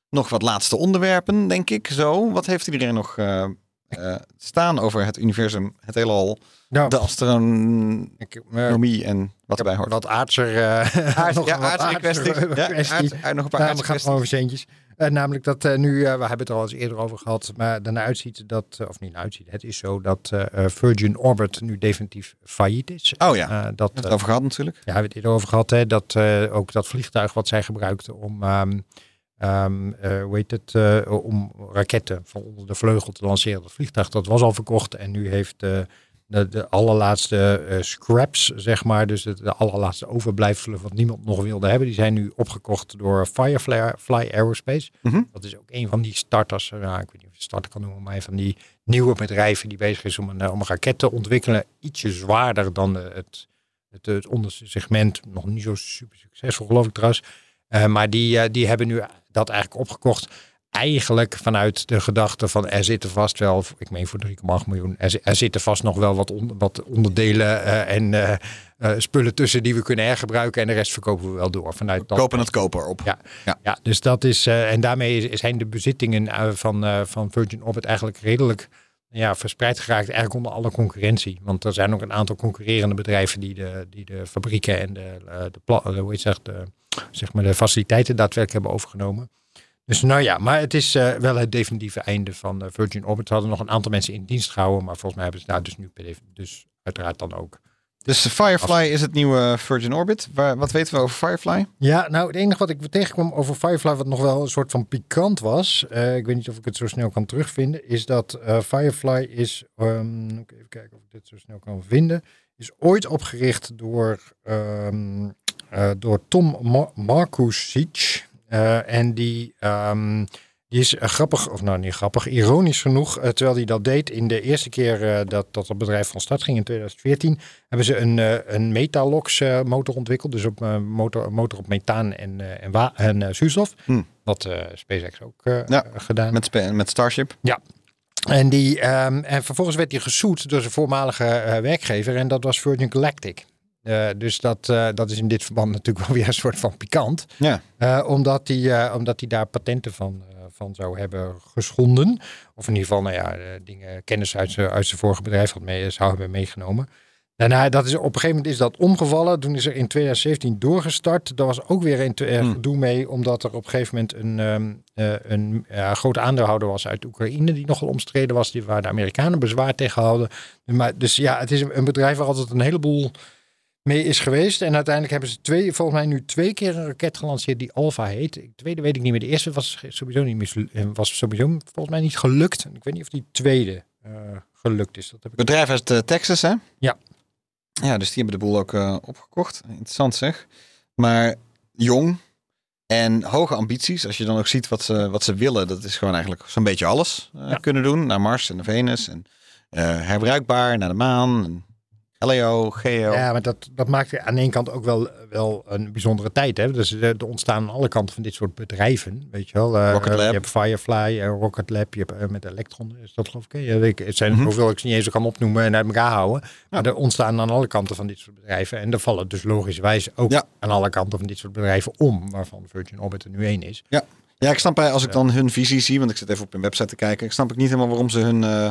nog wat laatste onderwerpen, denk ik. Zo, wat heeft iedereen nog eh, eh, staan over het universum, het heelal, Nou, de astronomie ik, eh, en wat erbij hoort? wat aardser. Aard, nog ja, wat aardser kwestie. aard- nog een paar we gaan kwesties. over centjes. Namelijk dat nu, we hebben het er al eens eerder over gehad, maar daarna uitziet dat, of niet naar uitziet, het is zo dat Virgin Orbit nu definitief failliet is. Oh ja, dat, het over gehad natuurlijk. ja, we hebben het eerder over gehad, hè, dat ook dat vliegtuig wat zij gebruikten om, ehm, eh, hoe heet het, eh, om raketten van onder de vleugel te lanceren, dat vliegtuig, dat was al verkocht en nu heeft eh, de, de allerlaatste scraps, zeg maar. Dus de, de allerlaatste overblijfselen wat niemand nog wilde hebben. Die zijn nu opgekocht door Firefly Fly Aerospace. Mhm. Dat is ook een van die starters. Ja, ik weet niet of je starter kan noemen, maar van die nieuwe bedrijven die bezig is om een, om een raket te ontwikkelen. Ietsje zwaarder dan het, het, het onderste segment. Nog niet zo super succesvol, geloof ik trouwens. Eh, maar die, die hebben nu dat eigenlijk opgekocht. Eigenlijk vanuit de gedachte van er zitten vast wel, ik meen voor 3,8 miljoen, er, zi- er zitten vast nog wel wat, on- wat onderdelen eh, en eh, eh, spullen tussen die we kunnen hergebruiken. En de rest verkopen we wel door. Vanuit dat Kopen het koper op. ja, Ja. ja. dus dat is. en daarmee zijn de bezittingen van, van Virgin Orbit eigenlijk redelijk ja, verspreid geraakt. Eigenlijk onder alle concurrentie. Want er zijn ook een aantal concurrerende bedrijven die de, die de fabrieken en de, eh, de, pla- eh, hoe heet het, de, zeg maar de faciliteiten daadwerkelijk hebben overgenomen. Dus nou ja, maar het is eh, wel het definitieve einde van Virgin Orbit. Hadden nog een aantal mensen in dienst gehouden, maar volgens mij hebben ze daar dus nu per dus uiteraard dan ook Dus Firefly is het nieuwe Virgin Orbit. Wat weten we over Firefly? Ja, nou het enige wat ik tegenkwam over Firefly, wat nog wel een soort van pikant was, eh, ik weet niet of ik het zo snel kan terugvinden, is dat eh, Firefly is, ehm, even kijken of ik dit zo snel kan vinden, is ooit opgericht door, ehm, eh, door Tom Ma Markusic. En die, ehm, die is eh, grappig, of nou niet grappig, ironisch genoeg, eh, terwijl hij dat deed in de eerste keer eh, dat, dat het bedrijf van start ging in 2014, hebben ze een, een Metalox motor ontwikkeld. Dus op een motor, motor op methaan en, en, wa- en zuurstof. Hmm. Wat SpaceX ook Ja, gedaan. Met, met Starship. En, die, ehm, en vervolgens werd hij gesoet door zijn voormalige werkgever. En dat was Virgin Galactic. Dus dat, dat is in dit verband natuurlijk wel weer een soort van pikant. Ja. Omdat hij omdat hij daar patenten van, van zou hebben geschonden. Of in ieder geval, nou ja, eh, dingen, kennis uit zijn, uit zijn vorige bedrijf had mee, zou hebben meegenomen. Daarna, dat is, op een gegeven moment is dat omgevallen. Toen is er in 2017 doorgestart. Daar was ook weer een te- eh, Hmm. gedoe mee, omdat er op een gegeven moment een, eh, een grote aandeelhouder was uit Oekraïne, die nogal omstreden was, die, waar de Amerikanen bezwaar tegen hadden. Maar, dus ja, het is een, een bedrijf waar altijd een heleboel mee is geweest. En uiteindelijk hebben ze twee, volgens mij nu twee keer een raket gelanceerd die Alpha heet. De tweede weet ik niet meer. De eerste was sowieso niet mis, eh, was sowieso volgens mij niet gelukt. Ik weet niet of die tweede eh, gelukt is. Dat heb ik bedrijf uit eh, Texas, hè? Ja. Ja, dus die hebben de boel ook opgekocht. Interessant zeg. Maar jong en hoge ambities. Als je dan ook ziet wat ze, wat ze willen, dat is gewoon eigenlijk zo'n beetje alles Ja. kunnen doen. Naar Mars en naar Venus. En herbruikbaar naar de maan. En LEO, Geo. Ja, maar dat, dat maakt aan de ene kant ook wel, wel een bijzondere tijd. Hè? Dus er, er ontstaan aan alle kanten van dit soort bedrijven. Weet je wel. Eh, Rocket Lab. Je hebt Firefly, eh, Rocket Lab, je hebt eh, met Electron, is dat geloof ik. Ja, ik- het zijn Mhm. hoeveel ik ze niet eens kan opnoemen en uit elkaar houden. Maar er ontstaan aan alle kanten van dit soort bedrijven. En er vallen dus logischerwijs ook Ja. aan alle kanten van dit soort bedrijven om. Waarvan Virgin Orbit er nu één is. Ja, ik snap bij als ik dan hun visie zie, want ik zit even op hun website te kijken, ik snap ik niet helemaal waarom ze hun, eh,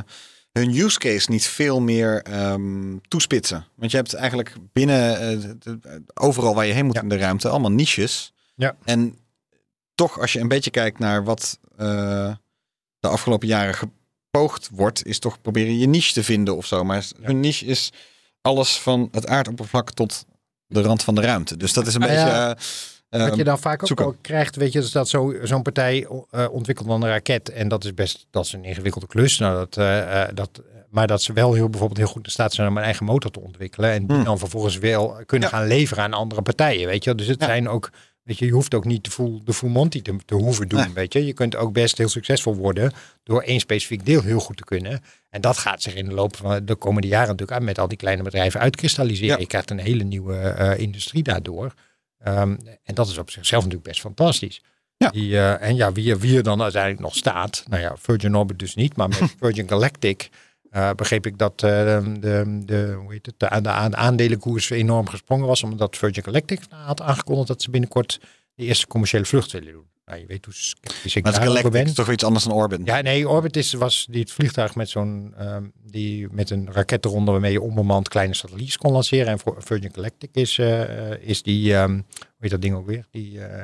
hun use case niet veel meer ehm, toespitsen. Want je hebt eigenlijk binnen eh, de- overal waar je heen moet Ja. in de ruimte allemaal niches. Ja. En toch, als je een beetje kijkt naar wat eh, de afgelopen jaren gepoogd wordt, is toch proberen je niche te vinden of zo. Maar hun niche is alles van het aardoppervlak tot de rand van de ruimte. Dus dat is een Ah, beetje. ja. eh, Wat je dan vaak ook zoeken. krijgt, weet je, is dat zo- zo'n partij eh, ontwikkelt dan een raket. En dat is best dat is een ingewikkelde klus. Nou, dat, eh, eh, dat, maar dat ze wel heel, bijvoorbeeld heel goed in staat zijn om een eigen motor te ontwikkelen. En die Hmm. dan vervolgens wel kunnen Ja. gaan leveren aan andere partijen. Weet je, dus het Ja. zijn ook. Weet je, je hoeft ook niet de full, de full Monty te, te hoeven doen. Nee. Weet je, je kunt ook best heel succesvol worden door één specifiek deel heel goed te kunnen. En dat gaat zich in de loop van de komende jaren natuurlijk aan met al die kleine bedrijven uitkristalliseren. Ja. Je krijgt een hele nieuwe industrie daardoor. Ehm, en dat is op zichzelf natuurlijk best fantastisch. Ja. Die, eh, en ja, wie, er- wie er dan uiteindelijk nog staat. Nou ja, Virgin Orbit dus niet. Maar met Virgin Galactic eh, begreep ik dat eh, de, de, hoe heet het, de, de aan- aandelenkoers enorm gesprongen was. Omdat Virgin Galactic had aangekondigd dat ze binnenkort de eerste commerciële vlucht willen doen. Nou, je weet hoe sceptisch ik het daarover ben. is toch iets anders dan Orbit. Ja, nee, Orbit is, was die het vliegtuig met zo'n ehm, die met een raket eronder waarmee je onbemand kleine satellieten kon lanceren. En voor Virgin Galactic is, eh, is die, ehm, hoe heet dat ding ook weer? Die, eh,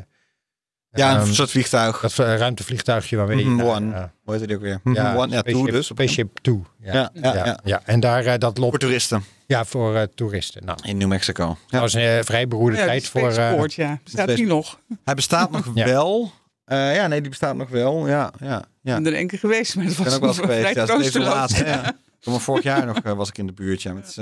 Ja, een ehm, soort vliegtuig. dat eh, ruimtevliegtuigje waarmee je Mhm, One. Hoe heet die ook weer? ja, One, ja, Spaceship, Two dus. Spaceship Two. Ja. Ja, ja, Ja, ja. en daar dat Voor loopt toeristen ja, voor eh, toeristen. Nou, in New Mexico. dat was een eh, vrij beroerde Ja, tijd voor. eh, Spaceport, ja. Bestaat die nog? Hij bestaat nog Ja. wel. Eh, ja, nee, die bestaat nog wel. Ja, ja, ja. Ik ben er één keer geweest, maar dat Ik ben was ook wel geweest. Ja, dat is even laat. Ja. Vorig jaar nog eh, was ik in de buurt. Ja, met,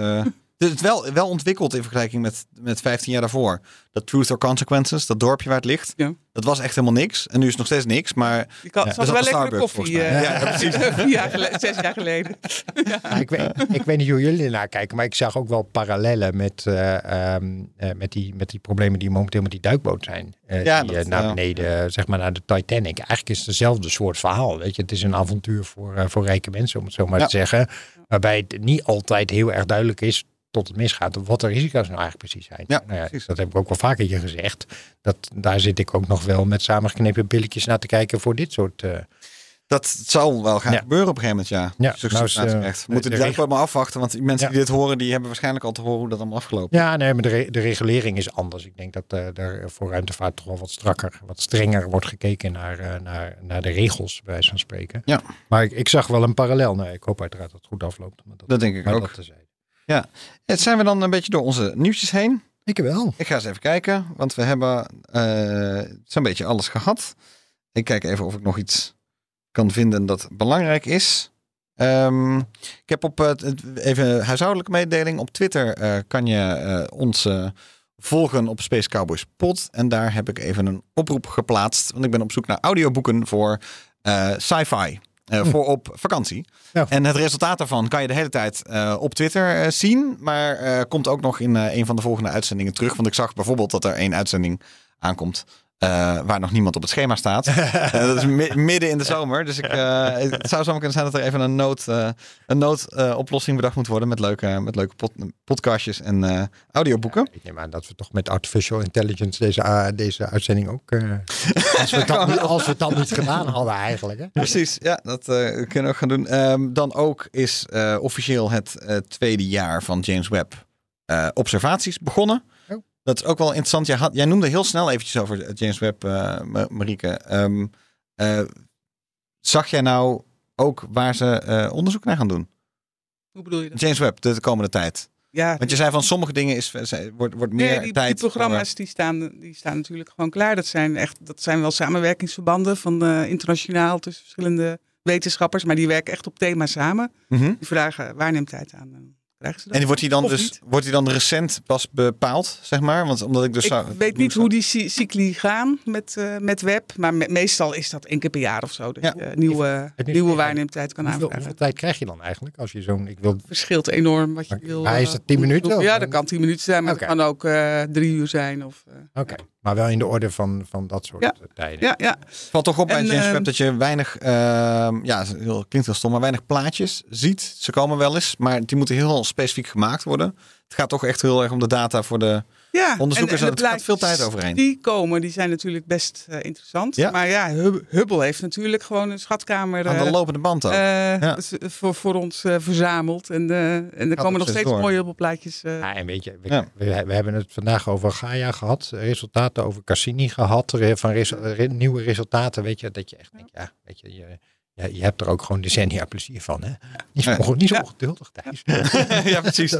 eh, het is wel, wel ontwikkeld in vergelijking met, met 15 jaar daarvoor. Dat Truth or Consequences, dat dorpje waar het ligt, Ja. dat was echt helemaal niks. En nu is het nog steeds niks, maar Je kan, Ja, wel Starbucks, koffie. eh, Ja, precies. vier jaar geleden, zes jaar geleden. Ja, ik, weet, ik weet niet hoe jullie ernaar kijken, maar ik zag ook wel parallellen met, eh, ehm, eh, met, die, met die problemen die momenteel met die duikboot zijn. Eh, Ja, die dat, naar ja. beneden, zeg maar naar de Titanic. Eigenlijk is het dezelfde soort verhaal. Weet je? Het is een avontuur voor, eh, voor rijke mensen, om het zo maar Ja. te zeggen. Waarbij het niet altijd heel erg duidelijk is tot het misgaat wat de risico's nou eigenlijk precies zijn. Ja, nou ja, precies. dat heb ik ook wel vaker je gezegd. Dat, daar zit ik ook nog wel met samengeknepen billetjes naar te kijken voor dit soort... eh, dat zal wel gaan Ja. gebeuren op een gegeven moment, ja. Ja, nou is, eh, echt. We moeten de maar afwachten, want die mensen Ja. die dit horen, die hebben waarschijnlijk al te horen hoe dat allemaal afgelopen Ja, nee, maar de, re- de regulering is anders. Ik denk dat eh, er voor ruimtevaart toch wel wat strakker, wat strenger wordt gekeken naar, eh, naar, naar de regels, bij wijze van spreken. Ja. Maar ik, ik zag wel een parallel. Nee, ik hoop uiteraard dat het goed afloopt. Maar dat, Dat denk ik ook. dat tezijde. Het zijn we dan een beetje door onze nieuwtjes heen. Ik wel. Ik ga eens even kijken, want we hebben eh, zo'n beetje alles gehad. Ik kijk even of ik nog iets kan vinden dat belangrijk is. Ehm, ik heb op het- even een huishoudelijke mededeling. Op Twitter eh, kan je eh, ons eh, volgen op Space Cowboys Pod. En daar heb ik even een oproep geplaatst. Want ik ben op zoek naar audioboeken voor eh, sci-fi. Eh, voor op vakantie. Ja. En het resultaat daarvan kan je de hele tijd eh, op Twitter eh, zien. Maar komt ook nog in een van de volgende uitzendingen terug. Want ik zag bijvoorbeeld dat er één uitzending aankomt. Eh, waar nog niemand op het schema staat. Eh, dat is mi- midden in de zomer. Dus ik, eh, het zou zomaar kunnen zijn dat er even een nood, een noodoplossing bedacht moet worden. Met leuke, met leuke pod- podcastjes en audioboeken. Ik neem aan dat we toch met artificial intelligence deze, deze uitzending ook... als, we het dan, niet- als we het dan niet gedaan hadden eigenlijk. Hè? Precies, ja, dat kunnen we ook gaan doen. Ehm, dan ook is officieel het tweede jaar van James Webb observaties begonnen. Dat is ook wel interessant. Jij, had, jij noemde heel snel eventjes over James Webb, eh, Ma- Marieke. Ehm, eh, zag jij nou ook waar ze eh, onderzoek naar gaan doen? Hoe bedoel je dat? James Webb, de komende tijd. Ja, Want je zei van sommige dingen is, wordt, wordt meer nee, die, tijd. die programma's die staan, die staan natuurlijk gewoon klaar. Dat zijn, echt, dat zijn wel samenwerkingsverbanden van eh, internationaal tussen verschillende wetenschappers. Maar die werken echt op thema samen. Mhm. Die vragen aan. Dan krijgen ze dat. En wordt die dan Of dus niet. wordt die dan recent pas bepaald, zeg maar? Want omdat ik dus Ik zou- weet niet hoe die cy- cycli gaan met, eh, met web. Maar me- meestal is dat één keer per jaar of zo. Dat Ja. je eh, nieuwe, nieuwe waarneemtijd kan aanvragen. hoeveel tijd krijg je dan eigenlijk als je zo'n... Ik wil, Het verschilt enorm wat je Maar- wil. maar is eh, dat 10 minuten, onderzoeken. of- Ja, dat kan 10 minuten zijn. Maar het kan ook eh, drie uur zijn. Of, eh, Oké, maar wel in de orde van, van dat soort Ja. eh, tijden. ja, ja. valt toch op bij James ehm, Webb dat je weinig, ehm, ja, heel- klinkt heel stom, maar weinig plaatjes ziet. Ze komen wel eens, maar die moeten heel specifiek gemaakt worden. Het gaat toch echt heel erg om de data voor de. Ja, Onderzoekers, en, en het de gaat veel tijd overheen. Die komen, die zijn natuurlijk best eh, interessant. Ja. Maar ja, Hub- Hubble heeft natuurlijk gewoon een schatkamer Aan de eh, lopende band ook. eh, Ja. voor, voor ons verzameld. En, eh, en er komen nog steeds door. mooie Hubble-plaatjes. eh. Ja, en weet je, we, Ja. we, we hebben het vandaag over Gaia gehad, resultaten over Cassini gehad, van re- nieuwe resultaten, weet je, dat je echt denkt, ja, weet je, je, ja, je hebt er ook gewoon decennia plezier van, hè? Niet zo, niet zo Ja. ongeduldig, Thijs. ja, precies.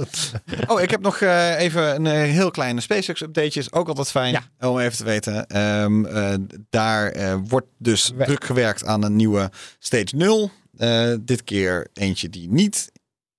Oh, ik heb nog eh, even een eh, heel kleine SpaceX-update. Is ook altijd fijn Ja. om even te weten. Ehm, eh, daar eh, wordt dus We- druk gewerkt aan een nieuwe Stage 0. Eh, dit keer eentje die niet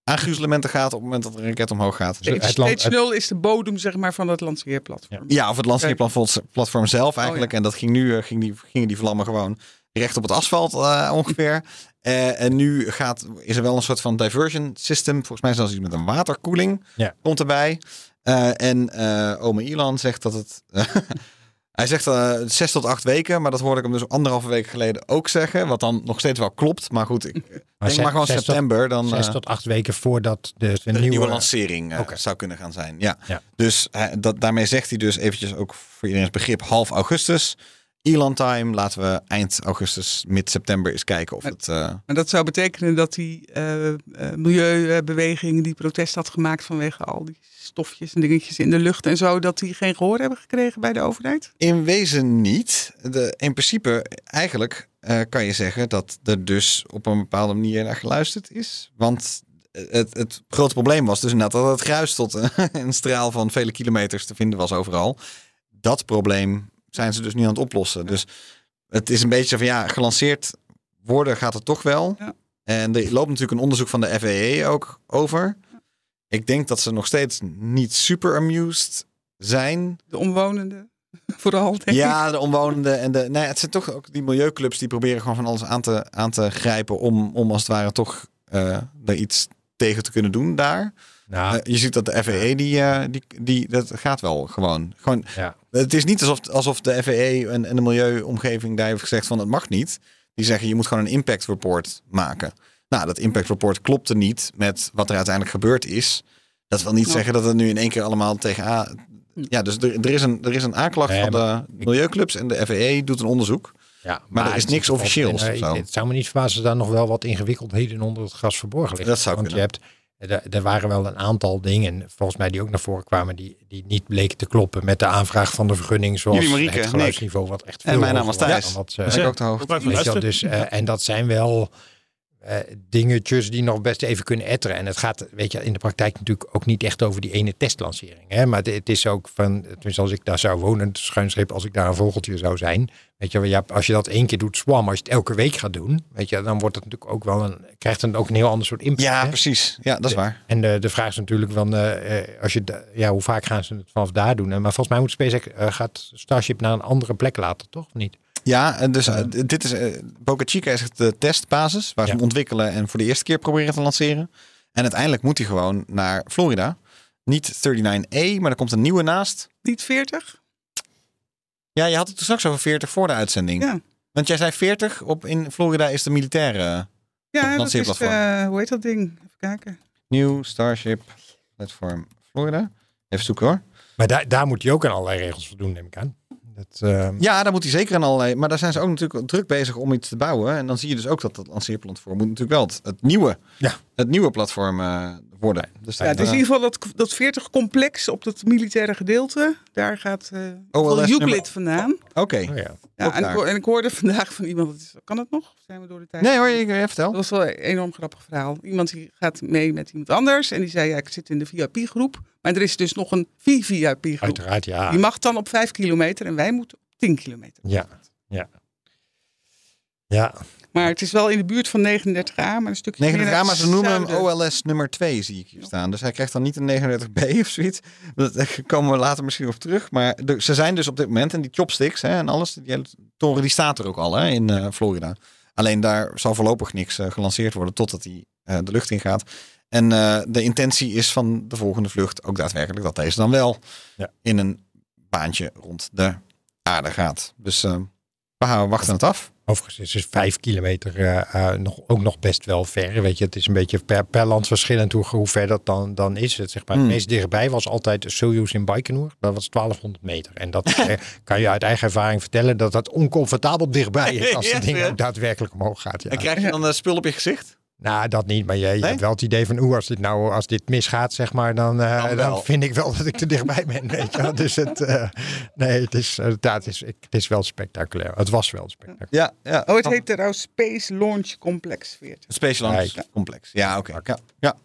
aan gruzelementen gaat op het moment dat er een raket omhoog gaat. Zo- het Stage land- het- 0 is de bodem zeg maar, van het lanceerplatform. Ja, of het lanceerplatform zelf eigenlijk. Oh, ja. En dat ging nu, ging die, gingen die vlammen gewoon recht op het asfalt eh, ongeveer. Eh, en nu gaat, is er wel een soort van diversion system. Volgens mij zelfs iets met een waterkoeling Ja. komt erbij. Eh, en ome Elon zegt dat het... hij zegt zes tot acht weken, maar dat hoorde ik hem dus anderhalve week geleden ook zeggen. Wat dan nog steeds wel klopt. Maar goed, ik denk zes- maar gewoon zes tot- september. Dan, Zes tot acht weken voordat de, nieuwe, nieuwe... lancering zou kunnen gaan zijn. Ja. Ja. Dus dat, daarmee zegt hij dus eventjes ook voor iedereen's begrip half augustus. Elon time. Laten we eind augustus, mid september eens kijken of het... eh, En dat zou betekenen dat die eh, eh, milieubeweging die protest had gemaakt vanwege al die stofjes en dingetjes in de lucht en zo, dat die geen gehoor hebben gekregen bij de overheid? in wezen niet. De, in principe, eigenlijk kan je zeggen dat er dus op een bepaalde manier naar geluisterd is. Want het, het grote probleem was dus inderdaad dat het gruis tot een, een straal van vele kilometers te vinden was overal. Dat probleem zijn ze dus nu aan het oplossen. Dus het is een beetje van ja, gelanceerd worden gaat het toch wel. Ja. En er loopt natuurlijk een onderzoek van de FAA ook over. Ik denk dat ze nog steeds niet super amused zijn. De omwonenden vooral, denk. Ja, de omwonenden en de. Nee, het zijn toch ook die milieuclubs die proberen gewoon van alles aan te, aan te grijpen. om, om als het ware toch eh er iets tegen te kunnen doen daar. Nou, Eh, je ziet dat de FAA die, eh, die, die. dat gaat wel gewoon. gewoon ja. het is niet alsof, alsof de FAA en, en de milieuomgeving daar heeft gezegd van het mag niet. Die zeggen je moet gewoon een impact report maken. Nou, dat impact report klopte niet met wat er uiteindelijk gebeurd is. Dat wil niet zeggen dat het nu in één keer allemaal tegen. Ja, dus er, er, is, een, er is een aanklacht Nee, van de milieuclubs en de FAA doet een onderzoek. Ja, Maar er is niks officieels en, of zo. Het zou me niet verbazen als daar nog wel wat ingewikkeldheden onder het gras verborgen liggen. Dat zou Want kunnen. je hebt, er, er waren wel een aantal dingen, volgens mij die ook naar voren kwamen, die, die niet bleken te kloppen met de aanvraag van de vergunning. Zoals Jullie, Marieke, het geluidsniveau, wat echt En veel mijn naam hoger was Thijs. dan wat, eh, is ook te hoog. Dus, eh, en dat zijn wel eh, dingetjes die nog best even kunnen etteren. En het gaat, weet je, in de praktijk natuurlijk ook niet echt over die ene testlancering. Hè? Maar het, het is ook van, tenminste als ik daar zou wonen, het schuinschip, als ik daar een vogeltje zou zijn. Weet je, ja, als je dat één keer doet, swam, als je het elke week gaat doen, weet je, dan wordt het natuurlijk ook wel een, krijgt het ook een heel ander soort impact. Ja, hè? precies. Ja, dat is waar. En de, de vraag is natuurlijk van, eh, eh, als je, ja, hoe vaak gaan ze het vanaf daar doen? En, maar volgens mij moet SpaceX, gaat Starship naar een andere plek laten, toch? Of niet? Ja, en dus eh, dit is eh, Boca Chica is de testbasis waar ze Ja. hem ontwikkelen en voor de eerste keer proberen te lanceren. En uiteindelijk moet hij gewoon naar Florida. Niet 39A, maar er komt een nieuwe naast. Niet 40? Ja, je had het er straks over 40 voor de uitzending. Ja. Want jij zei 40 op in Florida is de militaire Ja, dat is, lanceerplatform. eh, hoe heet dat ding? Even kijken. Nieuw Starship Platform Florida. Even zoeken hoor. Maar daar, daar moet hij ook aan allerlei regels voldoen, neem ik aan. Dat, eh, Ja, daar moet hij zeker aan allerlei. Maar daar zijn ze ook natuurlijk druk bezig om iets te bouwen. En dan zie je dus ook dat dat lanceerplatform moet natuurlijk wel het, het nieuwe, Ja. het nieuwe platform eh, worden. Dus Ja, het is in ieder geval dat, dat 40 complex op het militaire gedeelte. Daar gaat eh OLS Euclid nummer- vandaan. Oké. oh ja. Ja, en, ik, en ik hoorde vandaag van iemand, dat is- kan het nog? Zijn we door de tijd? Nee hoor, je, je vertel. Dat was wel een enorm grappig verhaal. Iemand die gaat mee met iemand anders. En die zei, ja, ik zit in de VIP-groep. Maar er is dus nog een VVIP-groep. Uiteraard, ja. Die mag dan op 5 kilometer en wij moeten op 10 kilometer. Ja, ja. Ja, Maar het is wel in de buurt van 39A, maar een stukje 39 meer A, naar maar ze noemen hem. OLS nummer 2, zie ik hier staan. Dus hij krijgt dan niet een 39B of zoiets. Dat- Daar komen we later misschien op terug. Maar de- ze zijn dus op dit moment, en die chopsticks hè, en alles, die hele toren die staat er ook al hè, in eh, Florida. Alleen daar zal voorlopig niks eh, gelanceerd worden totdat hij eh, de lucht in gaat. En eh, de intentie is van de volgende vlucht ook daadwerkelijk dat deze dan wel Ja. in een baantje rond de aarde gaat. Dus we gaan- we wachten het af. Overigens is vijf kilometer eh, eh, nog, ook nog best wel ver. Weet je, het is een beetje per, per land verschillend hoe, hoe ver dat dan, dan is. Het, zeg maar, Hmm. het meest dichtbij was altijd Soyuz in Baikonur. Dat was 1200 meter. En dat eh, kan je uit eigen ervaring vertellen dat dat oncomfortabel dichtbij is als het ding ja. ook daadwerkelijk omhoog gaat. Ja. En krijg je dan een spul op je gezicht? Nou, dat niet. Maar je, je Nee? hebt wel het idee van, oeh, als dit nou, als dit misgaat, zeg maar, dan, eh, Dan dan, vind ik wel dat ik er dichtbij ben. Weet je. Dus het, eh, nee, het is, eh, het, is, ik- het is wel spectaculair. Het was wel spectaculair. Ja, ja. Oh, het heet trouwens Space Launch Complex 40. Het Space Launch Kijk. Complex. Ja, oké. Ja, ja.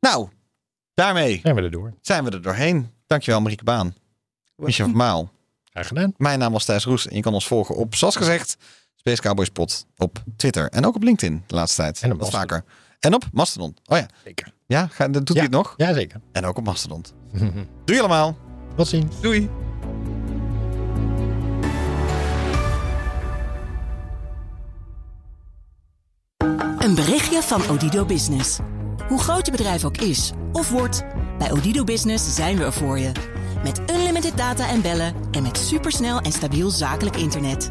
Nou, daarmee Zijn we er door. zijn we er doorheen. Dankjewel Marieke Baan. Michel van Maal. Graag gedaan. Mijn naam was Thijs Roes en je kan ons volgen op, zoals gezegd, Space Cowboys Pod op Twitter. En ook op LinkedIn de laatste tijd. En op Wat Mastodon. vaker. En op Mastodon. Oh ja. Zeker. Ja, ga, dat doet Ja. hij het nog? Jazeker. En ook op Mastodon. Doei allemaal. Tot ziens. Doei. Een berichtje van Odido Business. Hoe groot je bedrijf ook is of wordt, bij Odido Business zijn we er voor je. Met unlimited data en bellen en met supersnel en stabiel zakelijk internet.